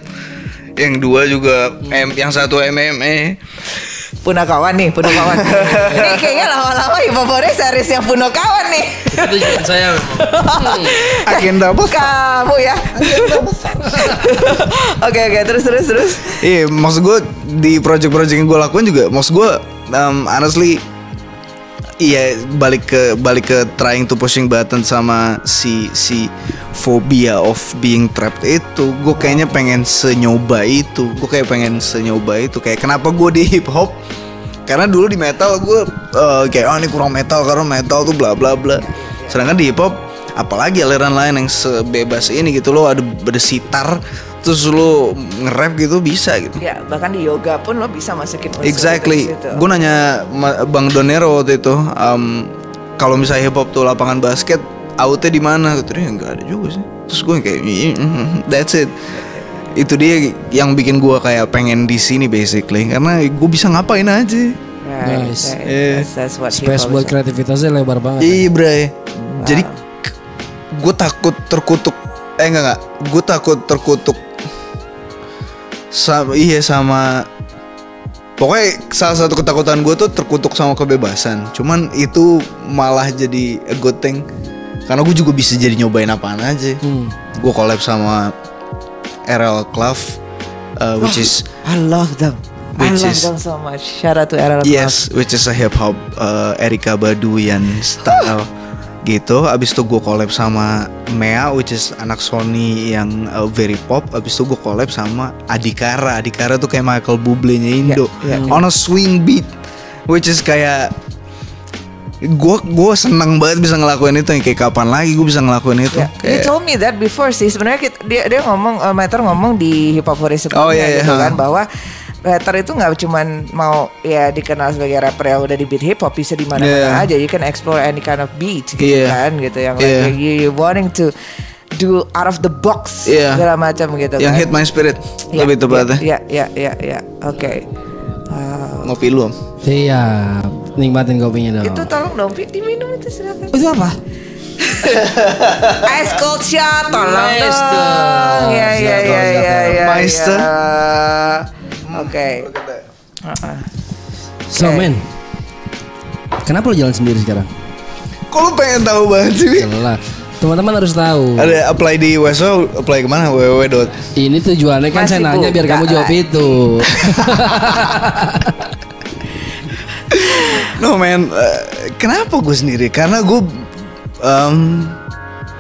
Yang dua juga M, yang satu MMA. Punakawan nih, Punakawan. Ini kayaknya lama-lama favorit series yang Punakawan nih. Itu juga saya. Hmm. Agenda apa? Kamu ya. Oke oke terus terus terus. Iya, maksud gue di project-project yang gue lakuin juga, maksud gue, um, honestly, iya balik ke balik ke trying to pushing button sama si si phobia of being trapped itu, gue kayaknya pengen senyoba itu, gue kayak pengen senyoba itu, kayak kenapa gue di hip hop? Karena dulu di metal gue uh, kayak oh ini kurang metal karena metal tuh bla bla bla. Sedangkan di hip hop apalagi aliran lain yang sebebas ini gitu lo ada ada sitar terus lo nge-rap gitu bisa gitu. Ya bahkan di yoga pun lo bisa masukin Exactly. Gue nanya Bang Donero waktu itu, um, kalau misalnya hip hop tuh lapangan basket, outnya di mana? Gitu dia nggak ada juga sih. Terus gue kayak, "Iya, that's it. Itu dia yang bikin gue kayak pengen di sini basically, karena gue bisa ngapain aja. Right, Nice. Yeah. That's, that's what Space buat kreativitasnya lebar banget. Iya, Bray. Jadi gue takut terkutuk. Eh enggak enggak, gue takut terkutuk. Sama, iya sama Pokoknya salah satu ketakutan gue tuh terkutuk sama kebebasan. Cuman itu malah jadi a good thing. Karena gue juga bisa jadi nyobain apaan aja. Hmm. Gue collab sama RL Club, uh, which is I love them. I Which love is- them so much. Shout out to RL Club. Yes, which is a hip hop uh, Erika Baduyan style gitu. Abis itu gue collab sama Mea, which is anak Sony yang uh, very pop. Abis itu gue collab sama Adikara. Adikara tuh kayak Michael Bublé-nya Indo. Yeah, yeah, On a swing beat, which is kayak gue gue seneng banget bisa ngelakuin itu kayak kapan lagi gue bisa ngelakuin itu Yeah. Kayak told me that before sih. Sebenarnya dia dia ngomong uh, Matter ngomong di hip hop sebelumnya Oh, iya, iya, gitu kan bahwa Matter itu nggak cuman mau ya dikenal sebagai rapper yang udah di beat hip hop bisa di mana-mana Yeah. aja. You can explore any kind of beat gitu Yeah. kan gitu yang Yeah. like you, you wanting to do out of the box Yeah. segala macam gitu yang kan. hit my spirit Ya, lebih tepatnya Ya ya ya ya. Oke. Wow. Ngopi lu Om. Siap. Nikmatin kopinya dong. Itu tolong dong Pi, diminum itu silakan. itu apa? Ice cold shot tolong Meister. dong. Ya ya ya ya ya. Meister. ya. Oke. So men, kenapa lo jalan sendiri sekarang? kok lu pengen tahu banget sih? Jelas. Teman-teman harus tahu. Ada apply di WSO, apply ke mana? www. dot. Ini tujuannya kan Masih saya nanya biar buka kamu jawab lah. itu. No man, eh, kenapa gue sendiri? Karena gue, um,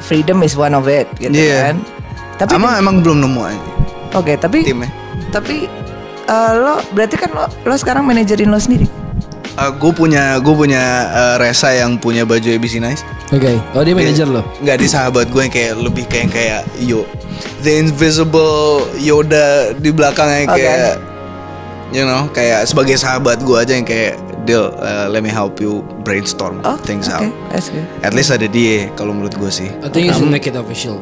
Freedom is one of it gitu Iya. kan. Tapi emang emang belum nemu aja oke, tapi timnya. tapi eh, lo berarti kan lo, lo sekarang manajerin lo sendiri. gue punya gue punya eh, Resa yang punya baju ABC Nice. Oke. Oh dia manajer lo. Nggak di sahabat gue yang kayak lebih kayak kayak yo, the invisible Yoda di belakangnya Oke. kayak, you know, kayak sebagai sahabat gue aja yang kayak deal, eh, let me help you brainstorm Oh, things oke, out. that's good. At least ada dia kalau menurut gue sih. I think you should make it official.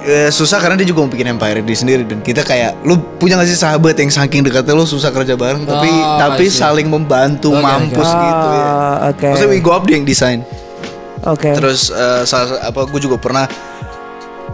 Eh, susah karena dia juga mau bikin empire dia sendiri dan kita kayak lu punya gak sih sahabat yang saking dekatnya lu susah kerja bareng tapi Oh, tapi I see. saling membantu Oke, mampus oke. gitu ya. Oh, oke. Maksudnya we go up dia yang desain. Oke. Terus eh, salah apa gue juga pernah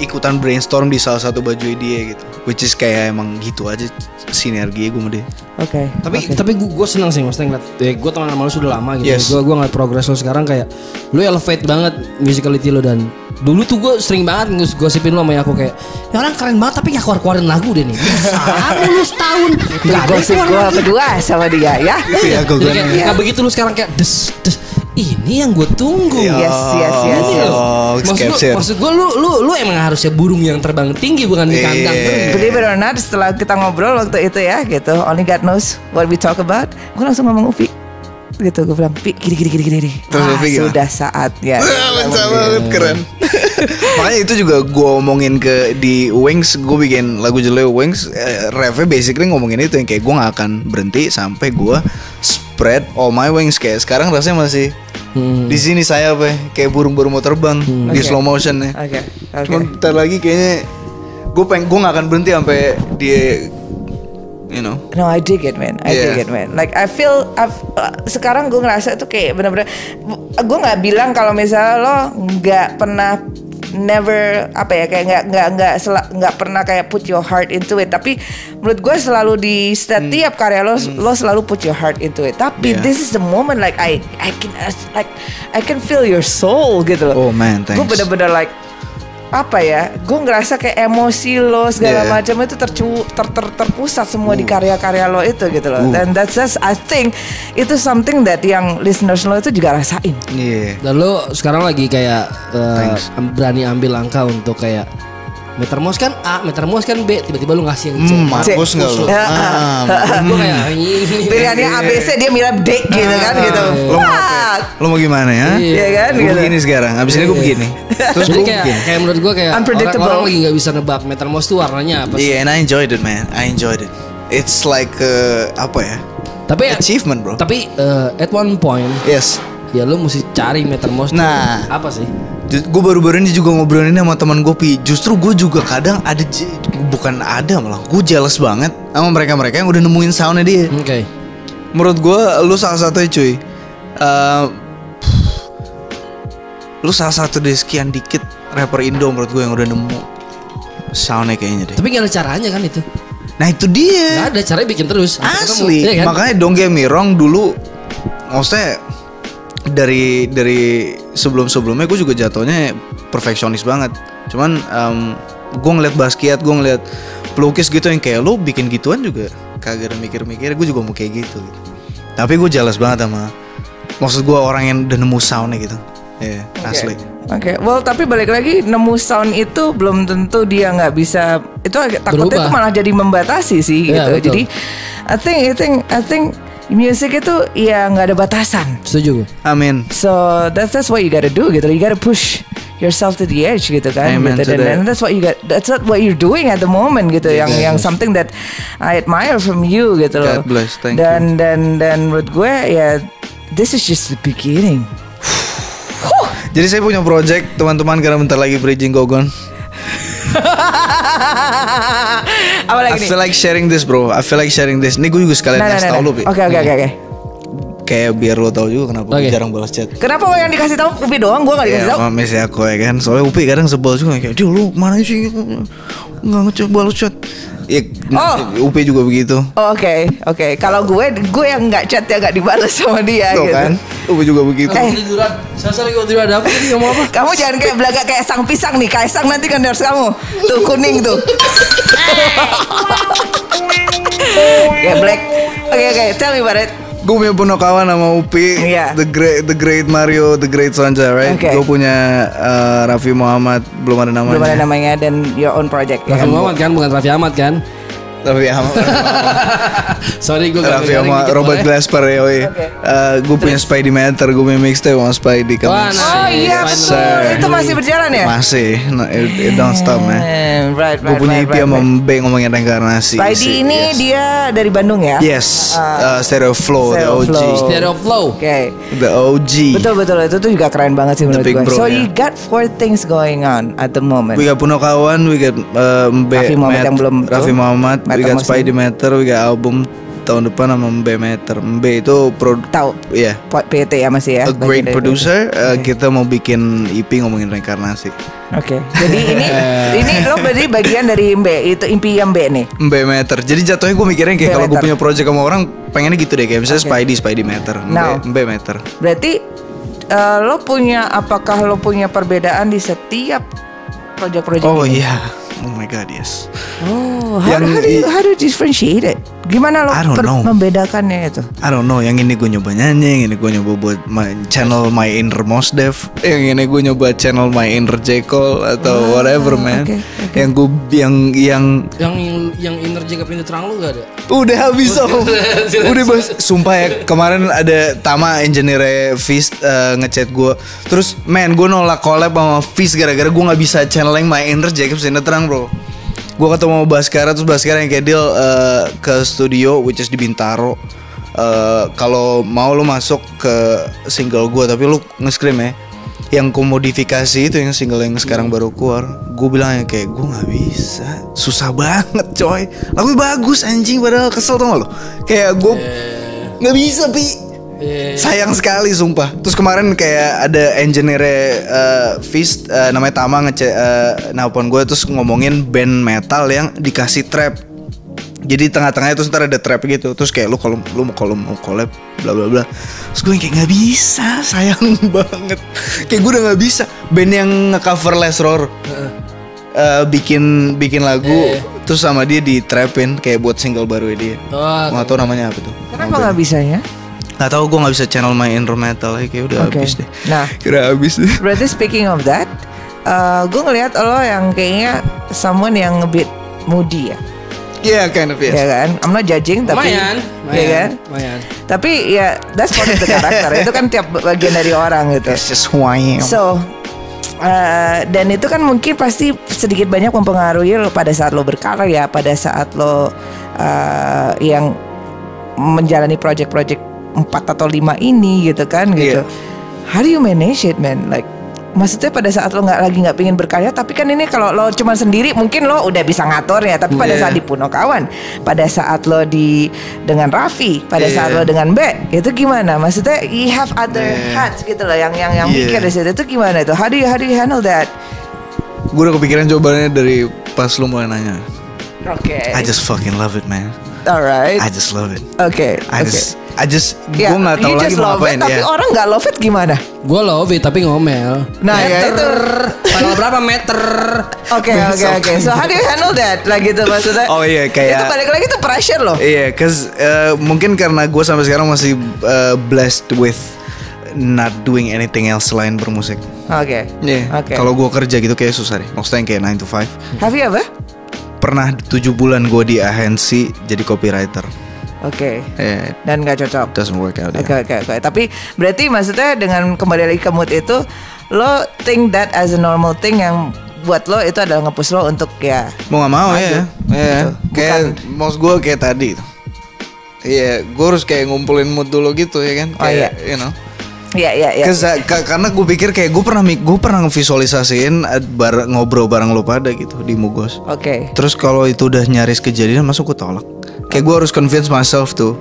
ikutan brainstorm di salah satu baju dia gitu. Which is kayak emang gitu aja sinergi gue sama dia. Oke. Tapi oke. tapi gue gue senang sih maksudnya ngeliat ya, gue teman sama lo sudah lama gitu. Yes. Gue gue ngeliat progres lo sekarang kayak lo elevate banget musicality lo dan dulu tuh gue sering banget ngus gosipin lo sama aku kayak ya orang keren banget tapi gak keluar keluarin lagu deh nih. Biasa lu setahun Itu gak ada gosip gue lagu. berdua sama dia ya. Itu ya gue kayak, nah begitu lu sekarang kayak des des ini yang gue tunggu. Iya. Yes, yes, yes, Ini yes. Oh, Maksud, lu, capture. maksud gue lu lu lu emang harusnya burung yang terbang tinggi bukan di kandang Iya. Believe it or not, setelah kita ngobrol waktu itu ya gitu, only God knows what we talk about. Gue langsung ngomong Upi, gitu gue bilang, Pi, gini gini gini gini. gini. Terus Wah, sudah saatnya. Mantap banget keren. Makanya itu juga gue omongin ke di Wings, gue bikin lagu jelek Wings, eh, refnya basically ngomongin itu yang kayak gue gak akan berhenti sampai gue spread all my wings kayak sekarang rasanya masih Hmm. di sini saya apa ya, kayak burung-burung mau terbang di Oke. slow motion ya. Oke, oke. Cuman bentar lagi kayaknya gue pengen gue gak akan berhenti sampai dia, you know. No, I dig it, man. I Yeah. dig it, man. Like I feel, I've, uh, sekarang gue ngerasa tuh kayak bener-bener, gue nggak bilang kalau misalnya lo nggak pernah never apa ya kayak nggak nggak nggak nggak pernah kayak put your heart into it. Tapi menurut gue selalu di setiap karya lo lo selalu put your heart into it. Tapi Yeah. this is the moment like I I can like I can feel your soul gitu loh. Oh, man, gue thanks. bener-bener like apa ya gue ngerasa kayak emosi lo segala Yeah. macam itu tercu ter, ter- terpusat semua di karya-karya lo itu gitu loh Uh. dan that's just I think itu something that yang listeners lo itu juga rasain Iya. Dan lo sekarang lagi kayak Thanks. am- berani ambil langkah untuk kayak Metermos kan A, Metermos kan B, tiba-tiba lu ngasih yang C. Hmm, mampus nggak lu? Ya. Ah, Gue kayak ini. pilihannya ABC dia milih D gitu kan gitu Lo mau apa? Wah, Lo mau gimana ya? Iya kan, Gue gitu. begini sekarang. Abis ini gue begini. Terus gue kayak, kayak menurut gue kayak Unpredictable. orang lagi nggak bisa nebak Metermos tuh warnanya apa sih? Iya, and I enjoyed it, man. I enjoyed it. It's like uh, apa ya? Tapi Achievement, bro. tapi eh, at one point Yes. Ya lu mesti cari Metermos Nah. apa sih? Gue baru-baru ini juga ngobrolin sama teman gue pi. Justru gue juga kadang ada bukan ada malah gue jealous banget sama mereka-mereka yang udah nemuin soundnya dia. Oke. Menurut gue lu salah satunya cuy. Eh, lu salah satu dari sekian dikit rapper Indo menurut gue yang udah nemu soundnya kayaknya deh. Tapi gak ada caranya kan itu. Nah itu dia. Gak ada caranya bikin terus. Sampai ketemu. Asli. Iya kan? Makanya don't get me wrong dulu maksudnya dari dari sebelum-sebelumnya gue juga jatuhnya perfeksionis banget. Cuman um, gue ngeliat basket, gue ngeliat pelukis gitu yang kayak lu bikin gituan juga kagak ada mikir-mikir, gue juga mau kayak gitu. Tapi gue jelas banget sama maksud gue orang yang udah nemu soundnya gitu. Iya, asli. Oke, well tapi balik lagi nemu sound itu belum tentu dia nggak bisa itu agak takutnya Berubah. itu malah jadi membatasi sih Iya, gitu. betul. Jadi I think I think I think music itu ya nggak ada batasan. Setuju gue. Amin. So that's that's what you gotta do gitu. You gotta push yourself to the edge gitu kan. Amen gitu. to Dan, that. and that's what you got. That's not what you're doing at the moment gitu. yang yang something that I admire from you gitu loh. God bless, thank dan dan dan menurut gue ya this is just the beginning. Jadi saya punya project teman-teman karena bentar lagi bridging Gogon. Apa I lagi nih? feel like sharing this bro. I feel like sharing this. Ini gue juga sekalian Nah, nah, kasih nah, tau nah. lu. Oke oke oke oke. Kayak biar lo tau juga kenapa gue Oke. jarang balas chat. Kenapa lo yang dikasih tahu Upi doang? Gue gak dikasih Ya, tahu. sama Miss aku ya kan. Soalnya Upi kadang sebel juga kayak, "Dia lu mana sih? Enggak ngechat balas chat." Ya, Oh. Upi juga begitu. Oh, Oke oke. Kalau gue gue yang nggak chat ya nggak dibalas sama dia Tuh gitu. kan? Upi juga begitu. Eh. Tiduran. Lagi ada apa tadi ngomong apa? Kamu jangan kayak belaga kayak sang pisang nih. Kaisang nanti kan harus kamu. Tuh kuning tuh. Kayak black. Oke oke. Tell me about it. Gue punya punya kawan sama Upi, Iya. the great, the great Mario, the great Sonja, right? Oke. Gue punya uh, Raffi Muhammad, belum ada namanya. Belum ada namanya dan your own project. ya Raffi kan? Muhammad kan bukan Raffi Ahmad kan? Raffi Ahmad. Sorry gue Raffi sama Robert Glasper ya, woi. Oke. gue punya Spidey Matter, gue punya mixtape sama Spidey kan. Wah, nah. Oh iya Yes, betul. Itu masih berjalan ya? Masih, no, it, it don't stop man. Eh, Right right. Gue punya right, EP right, sama right. B ngomongin reinkarnasi. Spidey sih, ini yes. dia dari Bandung ya? Yes, Ah. uh, Stereo Flow, Stereo the OG. Flow. Stereo Flow. Oke. The OG. Betul betul itu tuh juga keren banget sih menurut gue. So ya. you got four things going on at the moment. We got Puno Kawan, we got uh, Mbe Raffi Muhammad yang belum. Raffi Muhammad, we Meter got Muslim. Spidey Matter, we got album tahun depan sama Mbe Meter. Mbe itu pro Tahu. Iya. Po- PT ya masih ya. A great dari producer, PT. uh, kita mau bikin EP ngomongin reinkarnasi. Oke. Jadi ini ini lo berarti bagian dari Mbe itu impi yang Mbe nih. Mbe Meter. Jadi jatuhnya gue mikirin kayak kalau gue Meter. punya project sama orang pengennya gitu deh kayak misalnya Oke. Spidey, Spidey Meter. Mbe, Mbe Meter. Berarti eh, lo punya apakah lo punya perbedaan di setiap project-project Oh ini? iya. Oh my god, yes. Oh, how, Yang how do you, how do you differentiate it? Gimana lo I don't per- know. membedakannya itu? I don't know, yang ini gue nyoba nyanyi, yang ini gue nyoba buat my channel My Inner Mos Dev, yang ini gue nyoba channel My Inner J. Cole atau whatever man. oke, oke. Yang gue yang yang Yang yang inner jaga pintu terang lu gak ada? udah habis om, udah bos. Sumpah ya kemarin ada Tama engineer Fist uh, ngechat gue, terus man gue nolak collab sama Fist gara-gara gue nggak bisa channeling My Inner J. Pintu terang bro. Gue ketemu sama Baskara terus Baskara yang kayak deal uh, ke studio which is di Bintaro. Uh, kalau mau lu masuk ke single gue tapi lu nge-scream ya yang komodifikasi itu yang single yang sekarang baru keluar gue bilang ya kayak gue nggak bisa susah banget coy lagu bagus anjing padahal kesel tau gak lo kayak gue nggak bisa pi Iya. Sayang sekali sumpah. Terus kemarin kayak ada engineer uh, Fist uh, namanya Tama ngece uh, nelpon gue terus ngomongin band metal yang dikasih trap. Jadi tengah-tengahnya terus ntar ada trap gitu. Terus kayak lu kalau lu mau kalau mau collab bla bla bla. Terus gue kayak nggak bisa, sayang banget. Kayak gue udah nggak bisa. Band yang nge-cover Les Roar. uh, bikin bikin lagu iya. terus sama dia di trapin kayak buat single baru dia. Oh, Nggak tahu namanya apa tuh. Kenapa nggak bisanya? Nggak tahu gue nggak bisa channel my inner metal ya, kayak udah Oke. habis deh. Nah. kira habis deh. Berarti speaking of that, gue ngelihat lo yang kayaknya someone yang a bit moody ya, Yeah, kind of yes. ya kan? I'm not judging tapi, lumayan, ya kan? lumayan. Tapi ya that's part of the karakter. itu kan tiap bagian dari orang gitu. It's just who I am. So uh, dan itu kan mungkin pasti sedikit banyak mempengaruhi lo pada saat lo berkarya, pada saat lo uh, yang menjalani project-project empat atau lima ini gitu kan gitu. Iya. How do you manage it man? Like maksudnya pada saat lo nggak lagi nggak pingin berkarya tapi kan ini kalau lo cuma sendiri mungkin lo udah bisa ngatur ya tapi pada Iya. saat di Puno Kawan pada saat lo di dengan Raffi pada Iya. saat lo dengan Be itu gimana maksudnya you have other Iya. hats gitu loh yang yang yang Iya. mikir di situ itu gimana itu how do you how do you handle that gue udah kepikiran jawabannya dari pas lu mulai nanya. oke I just fucking love it, man. alright I just love it. oke I oke just, I just, Ya, gue nggak tahu you lagi just mau love ngapain. it, tapi ya. orang nggak love it gimana Gue love it tapi ngomel. Nah, ya meter. itu. Tanggal berapa meter? Oke oke oke. So how do you handle that? Lah gitu maksudnya. Oh, iya, kayak- itu balik lagi tuh pressure loh. Iya, cause uh, mungkin karena gue sampai sekarang masih uh, blessed with not doing anything else selain bermusik. Oke. Iya. Oke. Kalau gue kerja gitu kayak susah deh. Maksudnya yang kayak 9 to 5. Have you ever? Pernah 7 bulan gue di agensi jadi copywriter. Oke. Eh, Dan nggak cocok. doesn't work out. Oke ya. oke oke. Tapi berarti maksudnya dengan kembali lagi ke mood itu, lo think that as a normal thing yang buat lo itu adalah nge-push lo untuk ya. Mau gak mau ya. Maju. Iya. Gitu. Kayak maksud gue kayak tadi. Iya, gue harus kayak ngumpulin mood dulu gitu ya kan. Oh, Kayak, iya. you know. Iya iya iya. Karena gue pikir kayak gue pernah mik- gue pernah ngevisualisasiin uh, bareng ngobrol bareng lo pada gitu di Mugos. Oke. Terus kalau itu udah nyaris kejadian masuk gue tolak. Kayak gue harus convince myself tuh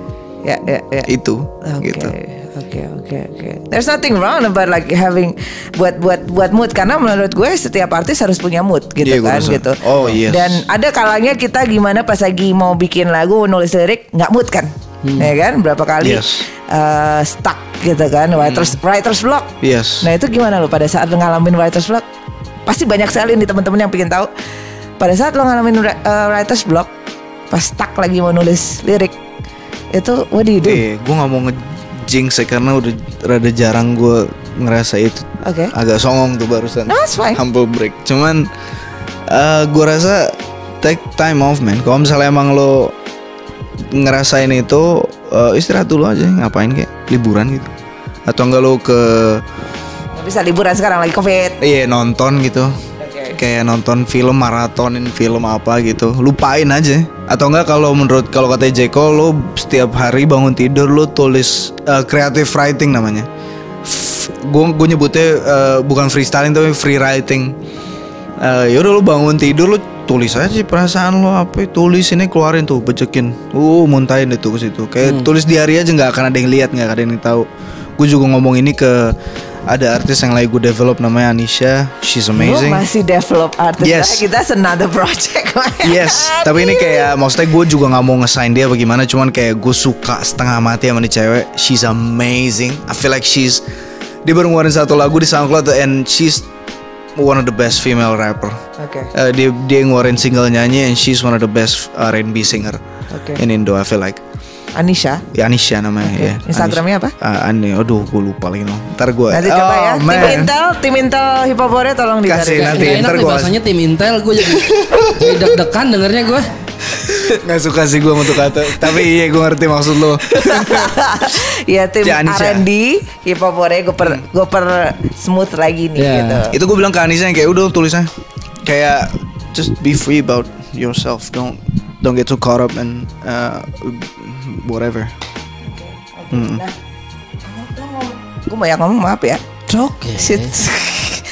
Ya ya ya. itu Oke, gitu. oke, oke, oke. There's nothing wrong about like having buat buat buat mood karena menurut gue setiap artis harus punya mood gitu gue kan rasa. gitu. Oh, yes. Dan ada kalanya kita gimana pas lagi mau bikin lagu nulis lirik nggak mood kan, ya kan? Berapa kali Hmm. Yes. Hmm. uh, stuck gitu kan, writers writers block. Yes. Nah itu gimana lo pada saat lo ngalamin writers block? Pasti banyak sekali nih teman-teman yang pengen tahu. Pada saat lo ngalamin uh, writers block, pas stuck lagi mau nulis lirik, itu what do you do? Eh, gue nggak mau ngejinx ya karena udah rada jarang gue ngerasa itu. Oke. Agak songong tuh barusan. No, fine. Humble break. Cuman uh, gue rasa take time off man. Kalau misalnya emang lo ngerasain itu uh, istirahat dulu aja ngapain kayak liburan gitu. Atau enggak lo ke bisa liburan sekarang lagi covid. iya nonton gitu. Kayak nonton film maratonin film apa gitu Lupain aja Atau enggak kalau menurut Kalau kata Jeko Lo setiap hari bangun tidur Lo tulis uh, Creative writing namanya. Gue gue nyebutnya uh, Bukan freestyling tapi free writing. Uh, Yaudah lo bangun tidur Lo tulis aja perasaan lo apa Tulis ini keluarin tuh Becekin Uh muntahin itu ke situ. Kayak tulis di hari aja nggak akan ada yang lihat nggak ada yang tahu. Gue juga ngomong ini ke ada artis yang lagi gue develop namanya Anisha, she's amazing. masih develop artis Yes. Nah, Kita another project Yes, tapi ini kayak maksudnya gue juga nggak mau ngesign dia bagaimana, cuman kayak gue suka setengah mati sama nih cewek. She's amazing. I feel like she's dia baru ngeluarin satu lagu di SoundCloud and she's one of the best female rapper. Oke Eh, dia dia ngeluarin single nyanyi and she's one of the best R&B singer Oke. in Indo. I feel like. Anisha Ya Anisha namanya Oke. ya. Instagramnya Anisha. Ah, Ani, aduh gue lupa lagi no. Ntar gue. Nanti coba ya Tim man. Intel Tim Intel Hip Hop Warrior tolong Kasih dicari nanti. Gak enak ntar nih gua- bahasanya tim Intel Gue jadi, jadi deg-degan dengernya gue Nggak suka sih gue untuk kata. Tapi iya gue ngerti maksud lo. Ya tim Ya, Anisha. R&D Hip Hop Warrior Gue per, gue per smooth lagi nih Ya. gitu itu gue bilang ke Anissa yang kayak udah tulisnya kayak just be free about yourself don't don't get too caught up and uh, whatever. Nah. Gue banyak ngomong maaf ya. Oke Shit.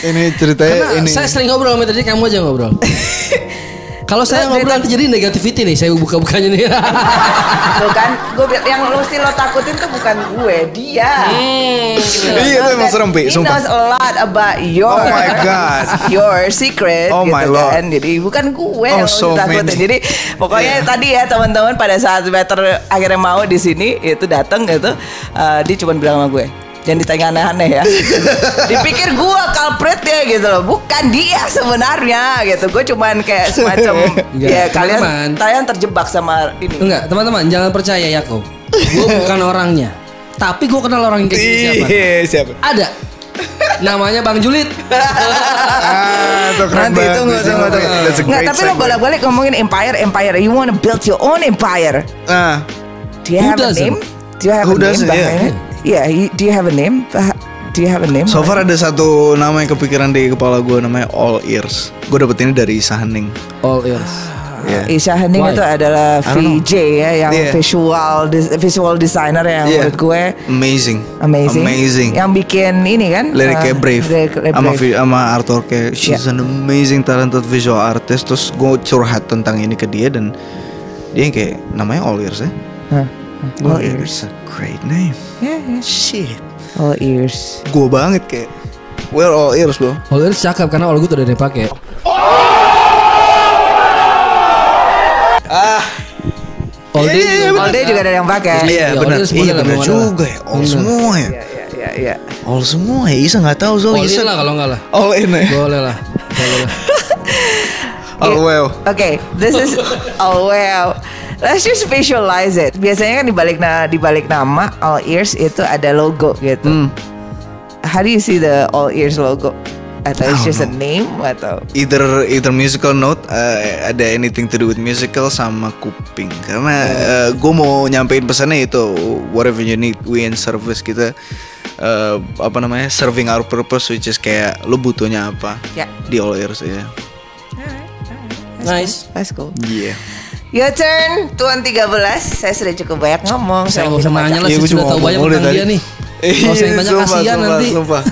Ini ceritanya Karena ini. saya sering ngobrol sama tadi kamu aja ngobrol Kalau saya Lo- ngobrol nanti jadi negativity nih, saya buka-bukanya nih. Tuh kan, gue yang lo mesti lo takutin tuh bukan gue, dia. Iya, itu emang serem, Pi, He sumpah. knows a lot about your Oh my God. your secret Oh gitu my Lord. kan. Jadi bukan gue Oh, yang so mesti takutin. Jadi pokoknya tadi ya teman-teman pada saat Better akhirnya mau di sini itu datang gitu, eh, dia cuma bilang sama gue. Jangan ditanya aneh-aneh ya Dipikir gue culprit ya gitu loh Bukan dia sebenarnya gitu Gue cuman kayak semacam Enggak, Ya kalian teman. Kalian terjebak sama ini Enggak, teman-teman, jangan percaya Yakob. Gue bukan orangnya. Tapi gue kenal orang yang kayak gini siapa. Iya, siapa? Ada. Namanya Bang Julit. Ah, itu keren Nanti banget. tunggu tunggu Nggak, tapi lo segue. bolak-balik ngomongin empire empire. You wanna build your own empire. Ah, Do you have a name? Do you have Who a name behind yeah. it? Yeah, you- do you have a name? Do you have a name? so far ada satu nama yang kepikiran di kepala gue namanya All Ears. Gue dapet ini dari Isa Hening. All ears. Iya. Isha Hening Why? itu adalah. VJ ya, yang Yeah. visual visual designer yang Yeah. menurut gue Amazing. amazing. Amazing. Yang bikin ini kan? liriknya uh, Brave sama sama artworknya she's an amazing talented visual artist terus gue curhat tentang ini ke dia dan dia yang kayak namanya All Ears ya Hah, All All ears. Ears a great name Yeah, yeah. shit All ears. gue banget kayak we're all ears bro All ears cakep karena all gue tuh udah dipakai. ah All Iya, day, iya, juga All day juga ada yang pakai. iya Iya, benar all iya benar juga ya all semua ya Iya, iya, iya, iya. all semua ya Isa nggak tahu so All Isa in lah kalau enggak lah. all in ya Boleh lah. Boleh lah. all well Okay, this is oh well. Let's just visualize it. Biasanya kan di balik na di balik nama All Ears itu ada logo gitu. Hmm. How do you see the All Ears logo? Atau it's just a name atau either either musical note uh, ada anything to do with musical sama kuping karena uh, gue mau nyampein pesannya itu whatever you need we in service kita uh, apa namanya serving our purpose which is kayak lo butuhnya apa Ya. di all ears ya Nice. That's cool. yeah Your turn, Tuan 13 Saya sudah cukup banyak ngomong Saya nggak usah nanya lah, Iya, saya gua sudah tahu banyak tentang dia nih. Kalau saya tanya Sumpah, kasihan sumpah, nanti. sumpah.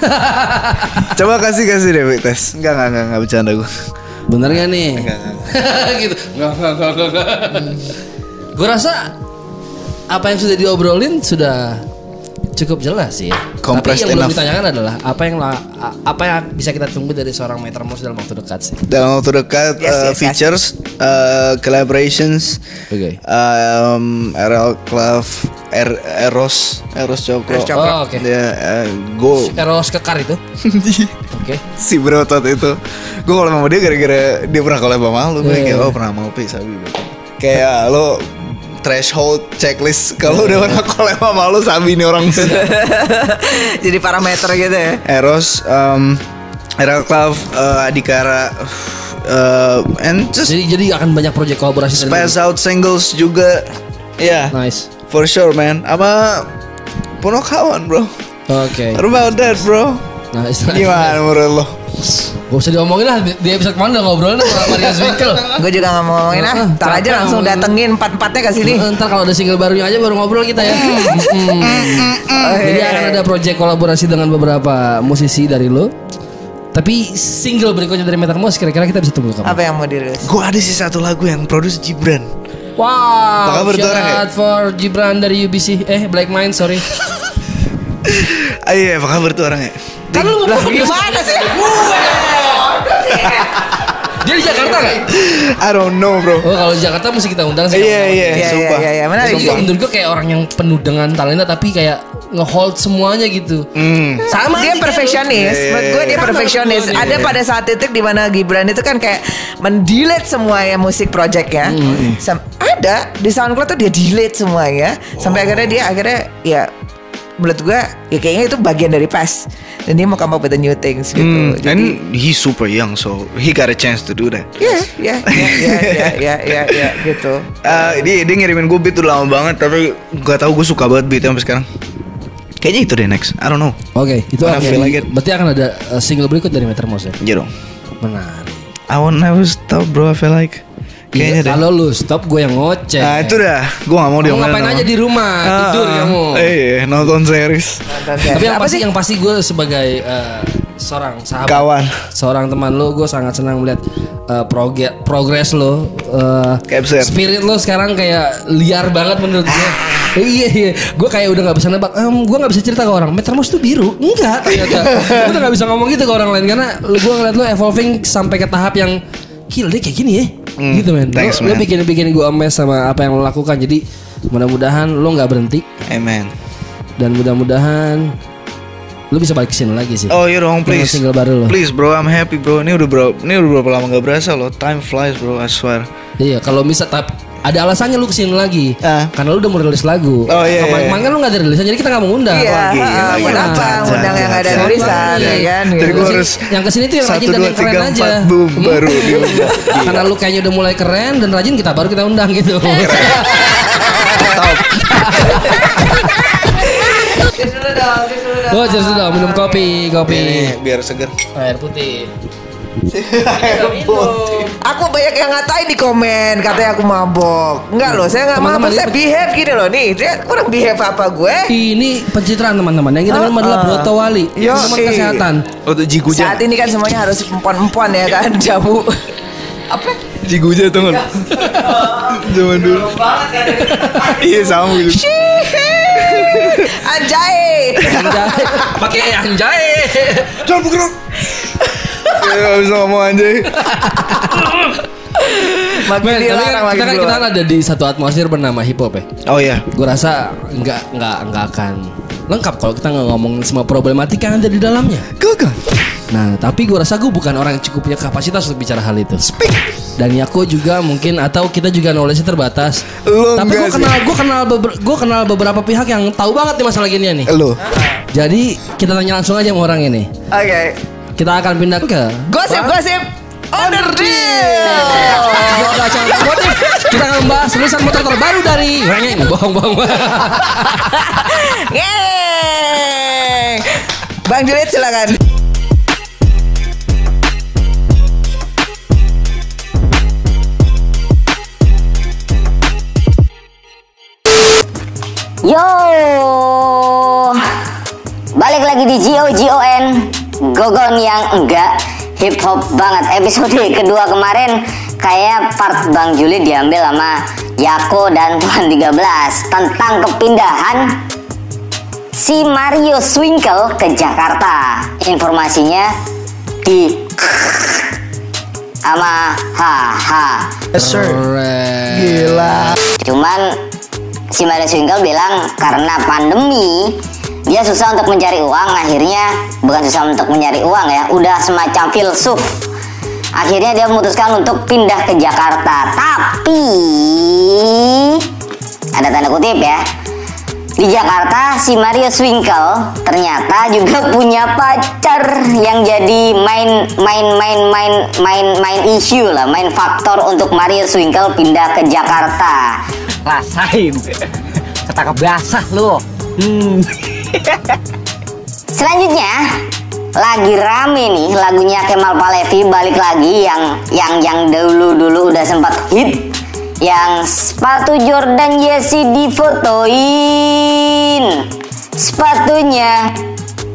coba kasih kasih deh tes enggak enggak enggak enggak bercanda gue Bener gak nih? Enggak, gitu. Enggak, enggak, enggak, enggak, enggak. Gue rasa apa yang sudah diobrolin sudah cukup jelas sih. Compressed Tapi yang belum ditanyakan adalah apa yang la- apa yang bisa kita tunggu dari seorang Metermos dalam waktu dekat sih. dalam waktu dekat Yes, uh, yes, yes. features uh, collaborations Oke. um, RL Club er, Eros Eros Cokro Eros Cokro. Oh, oke. dia uh, go Eros kekar itu. Oke. si berotot itu gue kalau sama dia gara-gara dia pernah collab sama lu gue Iya, kayak iya. oh pernah mau pi sabi kayak lo threshold checklist kalau udah pernah collab sama lu sabi nih orang. Jadi parameter gitu ya? Eros um, Club uh, Adikara uh, and just Jadi jadi akan banyak proyek kolaborasi space out singles juga. Ya. Nice. for sure man. Sama Punokawan bro. Oke. What about that bro? Nice. gimana menurut lo Gak usah diomongin lah di di episode kemarin udah ngobrol sama Maria Zwinkel. Gue juga gak mau ngomongin ah Ah, Ntar aja langsung datengin empat-empatnya ke sini Ntar kalau ada single barunya aja baru ngobrol kita ya. Mm. Jadi akan ada project kolaborasi dengan beberapa musisi dari lo. Tapi single berikutnya dari Metermos kira-kira kita bisa tunggu kapan? Apa yang mau dirilis? gue ada sih satu lagu yang produce Gibran Wow, Apa kabar tuh orang ya? out for Gibran dari UBC Eh Black Mind sorry iya, apa kabar tuh orangnya? Kan lu Lah ngomong gimana sih? Dia di Jakarta gak? I don't know bro. Oh kalau di Jakarta mesti kita undang sih Iya iya, Iya iya iya iya menarik Jadi sih. menurut gue kayak orang yang penuh dengan talenta Tapi kayak ngehold semuanya gitu Hmm. Sama dia perfeksionis, Iya, menurut gue dia perfeksionis. betul, Ada iya. pada saat titik di mana Gibran itu kan kayak mendelete semua ya musik projectnya. Sam- ada di SoundCloud tuh dia delete semuanya, sampai akhirnya dia akhirnya ya menurut gue ya kayaknya itu bagian dari past dan dia mau come up with the new things gitu. Mm, Jadi, and he's super young so he got a chance to do that. Ya ya ya ya ya gitu. Uh, dia dia ngirimin gue beat tuh lama banget tapi gak tau gue suka banget beatnya sampai sekarang. Kayaknya itu deh next. I don't know. Oke, okay, itu akan like. Berarti akan ada eh, single berikut dari Metermos ya? Iya dong. Menarik. I won't never stop bro, I feel like. Kayaknya deh. Kalau lu stop gue yang ngoceh. Nah itu dah, gue gak mau Kamu diomelin ngapain aja di rumah tidur Ah, kamu. Iya, nonton series. Tapi yang Apa pasti sih? yang pasti gue sebagai eh, seorang sahabat, Kawan. seorang teman lo, gue sangat senang melihat eh, proge- progres lo, eh, Capture. spirit lo sekarang kayak liar banget menurut gue. iya iya, gue kayak udah nggak bisa nebak. Em, gue nggak bisa cerita ke orang. Metermos tuh biru, enggak ternyata. gue udah nggak bisa ngomong gitu ke orang lain karena gue ngeliat lo evolving sampai ke tahap yang gila dia kayak gini ya, gitu men. Lo, thanks, lo man. bikin bikin gue amazed sama apa yang lo lakukan. Jadi mudah-mudahan lo nggak berhenti Amen. dan mudah-mudahan lu bisa balik ke sini lagi sih. Oh iya dong, Dengan please. single baru lo. Please bro, I'm happy bro. Ini udah bro, ini udah berapa lama gak berasa loh. Time flies bro, I swear. Iya, kalau bisa tap ada alasannya lu ke sini lagi. Ah. Karena lu udah mau rilis lagu. Oh, iya, Kemarin iya. kemarin kan lu gak ada rilisan, jadi kita gak mau ngundang. Iya, gila, ah, gila. buat apa Jangan, undang yang jangan, ada tulisan ya kan? Jadi gue Yang harus yang ke sini tuh yang rajin dan yang keren aja. empat, boom, Hmm. baru diundang. Karena lu kayaknya udah mulai keren dan rajin kita baru kita undang gitu. Cheers dulu dong, cheers dulu dong. Oh, jadi sudah minum kopi, kopi. Ini biar seger. Air putih. Aku banyak yang ngatain di komen katanya aku mabok. Enggak loh, saya nggak mabok. Saya behave gini loh nih. Dia kurang behave apa gue? Ini pencitraan teman-teman. Yang kita minum Ah, adalah ah. Broto Wali. Teman eh. kesehatan. Oh tuh Jiguja. Saat ini kan semuanya harus empon-empon ya kan, jamu. Apa? Jiguja tuh kan. Zaman dulu. Iya sama gitu. Anjay. Anjay. Pakai anjay. Jangan bergerak. Ya gak bisa ngomong anjay. Makin Men, tapi dilarang, kan, kita kan kita kan ada di satu atmosfer bernama hip hop ya. Oh iya. Gue rasa nggak nggak nggak akan lengkap kalau kita nggak ngomongin semua problematika yang ada di dalamnya. Gagal. Nah, tapi gue rasa gue bukan orang yang cukup punya kapasitas untuk bicara hal itu. Speak. Dan Yako juga mungkin atau kita juga knowledge terbatas. Lu tapi gue kenal gue kenal beber- gue kenal beberapa pihak yang tahu banget nih masalah ginian nih. Lo. Jadi kita tanya langsung aja sama orang ini. Oke. Kita akan pindah ke Gosip, gosip. Under deal. Motif. Kita akan membahas rilisan motor terbaru dari Rengeng. Bohong bohong. Ngeng. Bang Juliet silakan. Yo, balik lagi di GOGON Gogon yang enggak hip hop banget. Episode kedua kemarin kayak part Bang Juli diambil sama Yako dan Tuan 13 tentang kepindahan si Mario Swinkle ke Jakarta. Informasinya di sama haha. Gila. Cuman si Mario Swinkle bilang karena pandemi dia susah untuk mencari uang akhirnya bukan susah untuk mencari uang ya udah semacam filsuf. Akhirnya dia memutuskan untuk pindah ke Jakarta. Tapi ada tanda kutip ya di Jakarta si Mario Swinkle ternyata juga punya pacar yang jadi main main main main main main issue lah main faktor untuk Mario Swinkle pindah ke Jakarta. Rasain. Ketangkap basah lu hmm. Selanjutnya lagi rame nih lagunya Kemal Palevi balik lagi yang yang yang dulu dulu udah sempat hit. Yang sepatu Jordan Yeezy difotoin. Sepatunya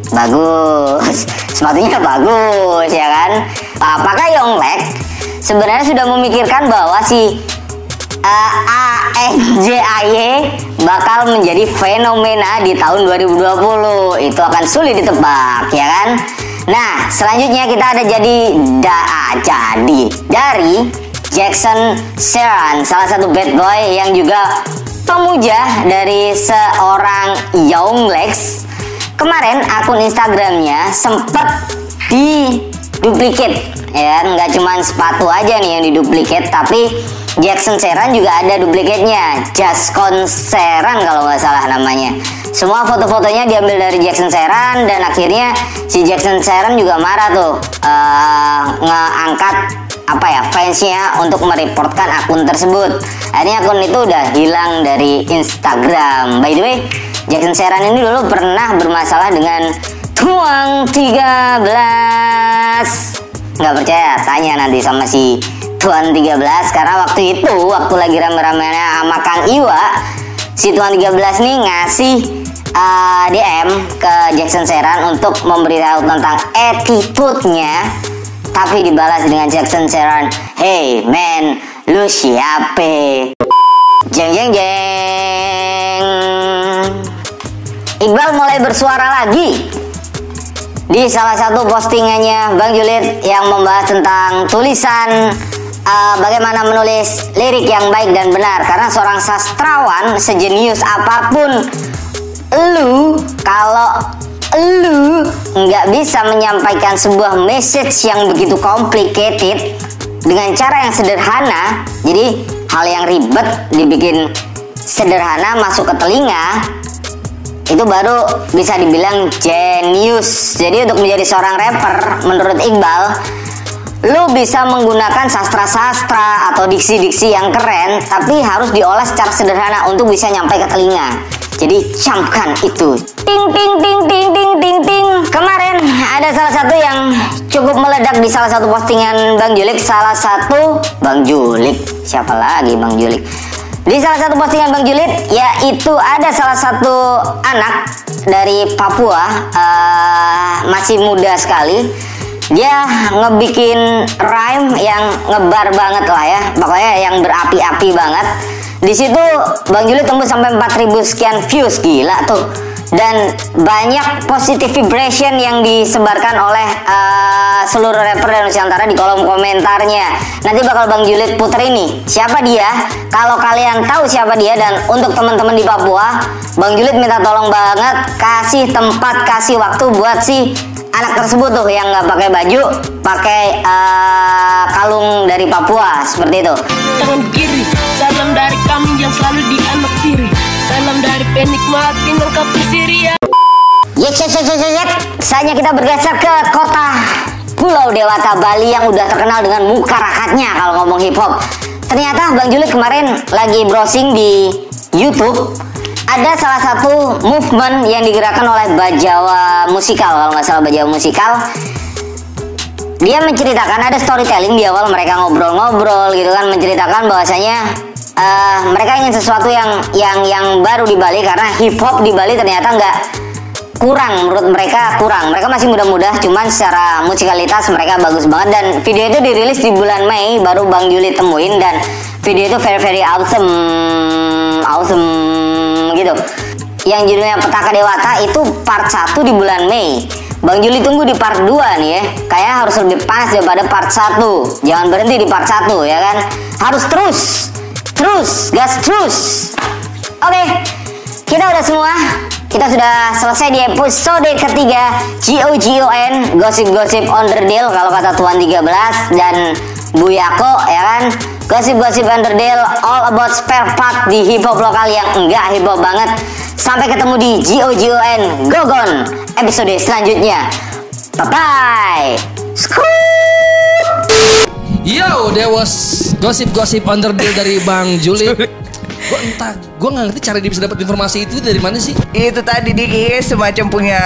bagus. Sepatunya bagus ya kan? Apakah Yonglek sebenarnya sudah memikirkan bahwa si uh, ANJAY bakal menjadi fenomena di tahun 2020 itu akan sulit ditebak ya kan? Nah selanjutnya kita ada jadi da, jadi dari Jackson Seran salah satu bad boy yang juga pemuja dari seorang Young Lex. Kemarin akun Instagramnya sempet di duplicate ya kan? Nggak cuma sepatu aja nih yang diduplikat tapi Jackson Seran juga ada duplikatnya. Jaskon Seran kalau nggak salah namanya. Semua foto-fotonya diambil dari Jackson Seran dan akhirnya si Jackson Seran juga marah tuh eh, ngeangkat apa ya fansnya untuk mereportkan akun tersebut. Akhirnya akun itu udah hilang dari Instagram. By the way Jackson Seran ini dulu pernah bermasalah dengan Tuang 13 nggak percaya tanya nanti sama si Tuan 13 karena waktu itu waktu lagi rame-ramenya sama Kang Iwa si Tuan 13 nih ngasih uh, DM ke Jackson Seran untuk memberitahu tentang attitude-nya tapi dibalas dengan Jackson Seran. Hey man lu siapa? Jeng jeng jeng. Iqbal mulai bersuara lagi di salah satu postingannya Bang Julid yang membahas tentang tulisan uh, bagaimana menulis lirik yang baik dan benar. Karena seorang sastrawan sejenius apa pun lu kalau lu nggak bisa menyampaikan sebuah message yang begitu complicated dengan cara yang sederhana jadi hal yang ribet dibikin sederhana masuk ke telinga itu baru bisa dibilang jenius. Jadi untuk menjadi seorang rapper, menurut Iqbal, lu bisa menggunakan sastra-sastra atau diksi-diksi yang keren, tapi harus diolah secara sederhana untuk bisa nyampe ke telinga. Jadi camkan itu. Ting ting ting ting ting ting ting. Kemarin ada salah satu yang cukup meledak di salah satu postingan Bang Julik. Salah satu Bang Julik. Siapa lagi Bang Julik? Di salah satu postingan Bang Julid, yaitu ada salah satu anak dari Papua, uh, masih muda sekali. Dia ngebikin rhyme yang ngebar banget lah ya, pokoknya yang berapi-api banget. Di situ Bang Julid tembus sampai 4000 sekian views, gila tuh dan banyak positive vibration yang disebarkan oleh uh, seluruh rapper dan Nusantara di kolom komentarnya. Nanti bakal Bang Julid puter ini. Siapa dia? Kalau kalian tahu siapa dia dan untuk teman-teman di Papua, Bang Julid minta tolong banget kasih tempat, kasih waktu buat si anak tersebut tuh yang nggak pakai baju, pakai uh, kalung dari Papua seperti itu. tangan kiri Salam dari kami yang selalu tiri Salam dari penikmat menangkap Syria Yes, yes. Saatnya kita bergeser ke kota Pulau Dewata Bali yang udah terkenal dengan muka rakatnya kalau ngomong hip hop. Ternyata Bang Julik kemarin lagi browsing di YouTube ada salah satu movement yang digerakkan oleh Bajawa Musikal kalau nggak salah Bajawa Musikal dia menceritakan ada storytelling di awal mereka ngobrol-ngobrol gitu kan menceritakan bahwasanya eh, mereka ingin sesuatu yang yang yang baru di Bali karena hip hop di Bali ternyata nggak kurang menurut mereka kurang. Mereka masih muda-muda cuman secara musikalitas mereka bagus banget. Dan video itu dirilis di bulan Mei baru Bang Juli temuin dan video itu very very awesome awesome gitu. Yang judulnya Petaka Dewata itu part 1 di bulan Mei. Bang Juli tunggu di part 2 nih ya. Kayak harus lebih panas daripada part 1 Jangan berhenti di part 1 ya kan? Harus terus Terus Gas terus. Oke Kita udah semua. Kita sudah selesai di episode ketiga GOGON Gosip-gosip Underdale Kalau kata Tuan 13 Dan Bu Yako ya kan? Gosip-gosip Underdale All about spare part di hip hop lokal yang enggak hip hop banget. Sampai ketemu di GOGON Gogon episode selanjutnya. Bye bye. Yo, there was gosip-gosip underdeal dari Bang Juli. Gue entah, gue nggak ngerti cara dia bisa dapat informasi itu dari mana sih? Itu tadi dia kayaknya semacam punya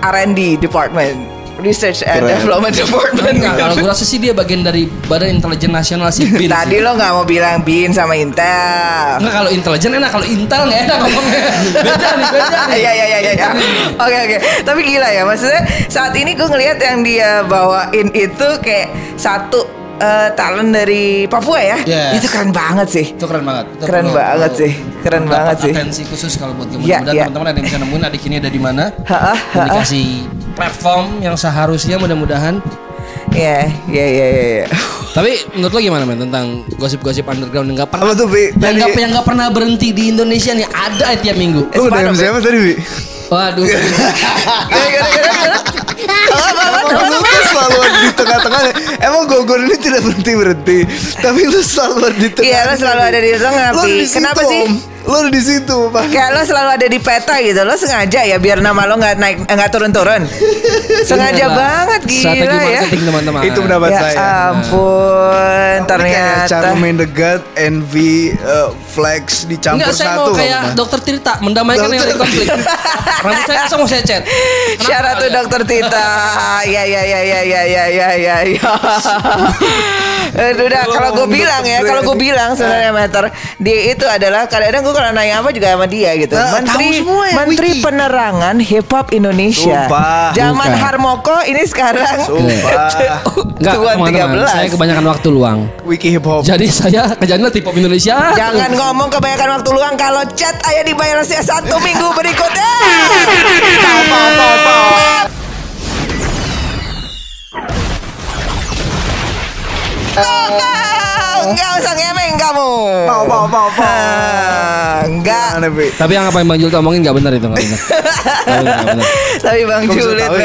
R&D department, research and Keren. development department. Enggak, kalau gue rasa sih dia bagian dari Badan Intelijen Nasional sih BIN. Tadi lo nggak mau bilang bin sama Intel. Enggak kalau intelijen enak, kalau Intel nggak enak ngomongnya. Beda nih, beda nih. Iya iya iya iya. iya. Oke oke. Tapi gila ya maksudnya saat ini gue ngelihat yang dia bawain itu kayak satu eh, talent dari Papua ya. Yes. Itu keren banget sih. Itu keren banget. Itu Keren perlu- banget perlu sih. Keren dapat banget sih. Atensi khusus kalau buat kamu. Iya, Mudah-mudahan iya. teman-teman ada yang bisa nemuin adik ini ada di mana. Dan dikasih platform yang seharusnya mudah-mudahan. Iya iya iya iya. iya. Tapi menurut lo gimana men tentang gosip-gosip underground yang gak pernah Apa tuh, Bi? yang Tadi- gak, yang gak pernah berhenti di Indonesia nih ada tiap minggu. Lu udah siapa tadi, Bi? Waduh. Lu tuh selalu di tengah-tengah Emang Gogor ini tidak berhenti-berhenti Tapi lu selalu di tengah Iya lo selalu ada di tengah Lu Kenapa sih? Lo udah di situ, Pak. Kayak lo selalu ada di peta gitu Lo sengaja ya biar nama lo nggak naik nggak turun-turun Sengaja Inilah banget Strategi gila ya marketing teman-teman. Itu pendapat Ya saya. ampun Ini kayak cara Ternyata main the gut, envy, uh, flex dicampur Enggak, saya satu. mau kayak Mas. dokter Tirta mendamaikan yang ada konflik. Rambut saya kosong mau saya cat. Kenapa Syarat tuh dokter Tita Ya ya ya ya ya ya ya ya ya Aduh udah kalau gue bilang ya Kalau gue bilang sebenarnya Meter Dia itu adalah Kadang-kadang gue kalau nanya apa juga sama dia gitu Nah, Menteri semua ya, Menteri Wiki. Penerangan Hip Hop Indonesia Sumpah. Zaman Bukan. Harmoko ini sekarang Sumpah. Enggak, Tuan teman-teman. 13. Saya kebanyakan waktu luang. Wiki hip hop. Jadi saya kerjanya tip hop Indonesia. Jangan ngomong kebanyakan waktu luang Kalau chat ayah dibayar setiap satu minggu berikutnya pau. Oh, Enggak usah ngemeng kamu pau, pau, pau. Ah, Enggak. Tapi yang apa yang Bang Jul omongin nggak benar itu nggak benar. Tapi Bang men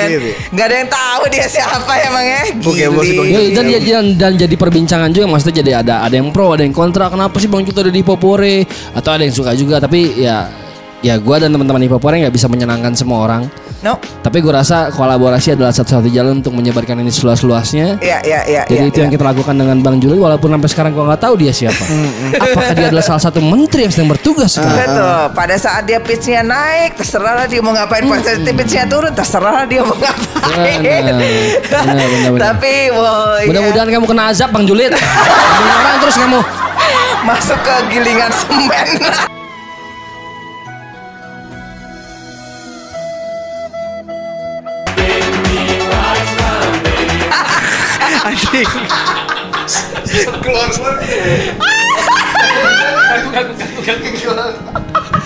dia, Bi? Enggak ada yang tahu dia siapa emang ya Oke, bos, Gili. Bang Ya, dan, dan, dan jadi perbincangan juga maksudnya jadi ada ada yang pro ada yang kontra kenapa sih Bang Jul ada di Popore atau ada yang suka juga tapi ya ya gua dan teman-teman di Popore nggak bisa menyenangkan semua orang No tapi gue rasa kolaborasi adalah satu-satunya jalan untuk menyebarkan ini seluas-luasnya Iya iya iya Jadi iya, itu iya. yang kita lakukan dengan Bang Juli walaupun sampai sekarang gua nggak tahu dia siapa. Apakah dia adalah salah satu menteri yang sedang bertugas sekarang? Betul. Pada saat dia pitchnya naik, terserah lah dia mau ngapain. Pada saat pitchnya turun, terserah lah dia mau ngapain. Benar, benar, benar, benar. Tapi, wow, iya. Mudah-mudahan kamu kena azab Bang Julit. Ngomongin orang terus kamu. masuk ke gilingan semen.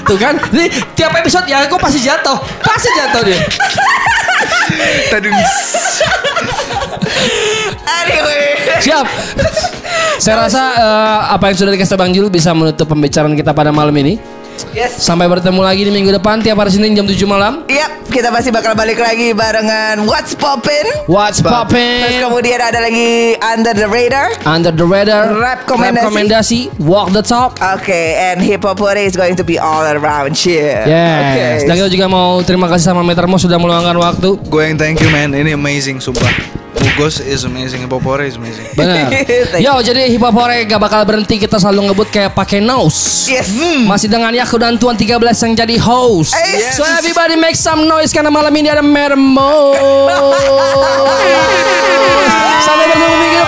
Tuh kan, ini tiap episode ya aku pasti jatuh, pasti jatuh dia. Tadi anyway. Siap. Saya rasa eh, apa yang sudah dikasih Bang Jul bisa menutup pembicaraan kita pada malam ini. Yes. Sampai bertemu lagi di minggu depan tiap hari Senin jam 7 malam. Yap, kita pasti bakal balik lagi barengan What's Poppin'. What's Terus poppin'? kemudian ada lagi Under the Radar. Under the radar. Rap komendasi. rekomendasi. Walk the talk. Okay, and Hip Hop Hore is going to be all around here. Yes. Dan Okay. kita juga mau terima kasih sama Metermo sudah meluangkan waktu. gue yang thank you man. Ini amazing sumpah. Bugos is amazing, Popore is amazing. Benar. Yo, jadi hip hop hore gak bakal berhenti kita selalu ngebut kayak pakai nose. Yes. Masih dengan Yaku dan Tuan 13 yang jadi host. Yes. So everybody make some noise karena malam ini ada Mermo. Sampai bertemu minggu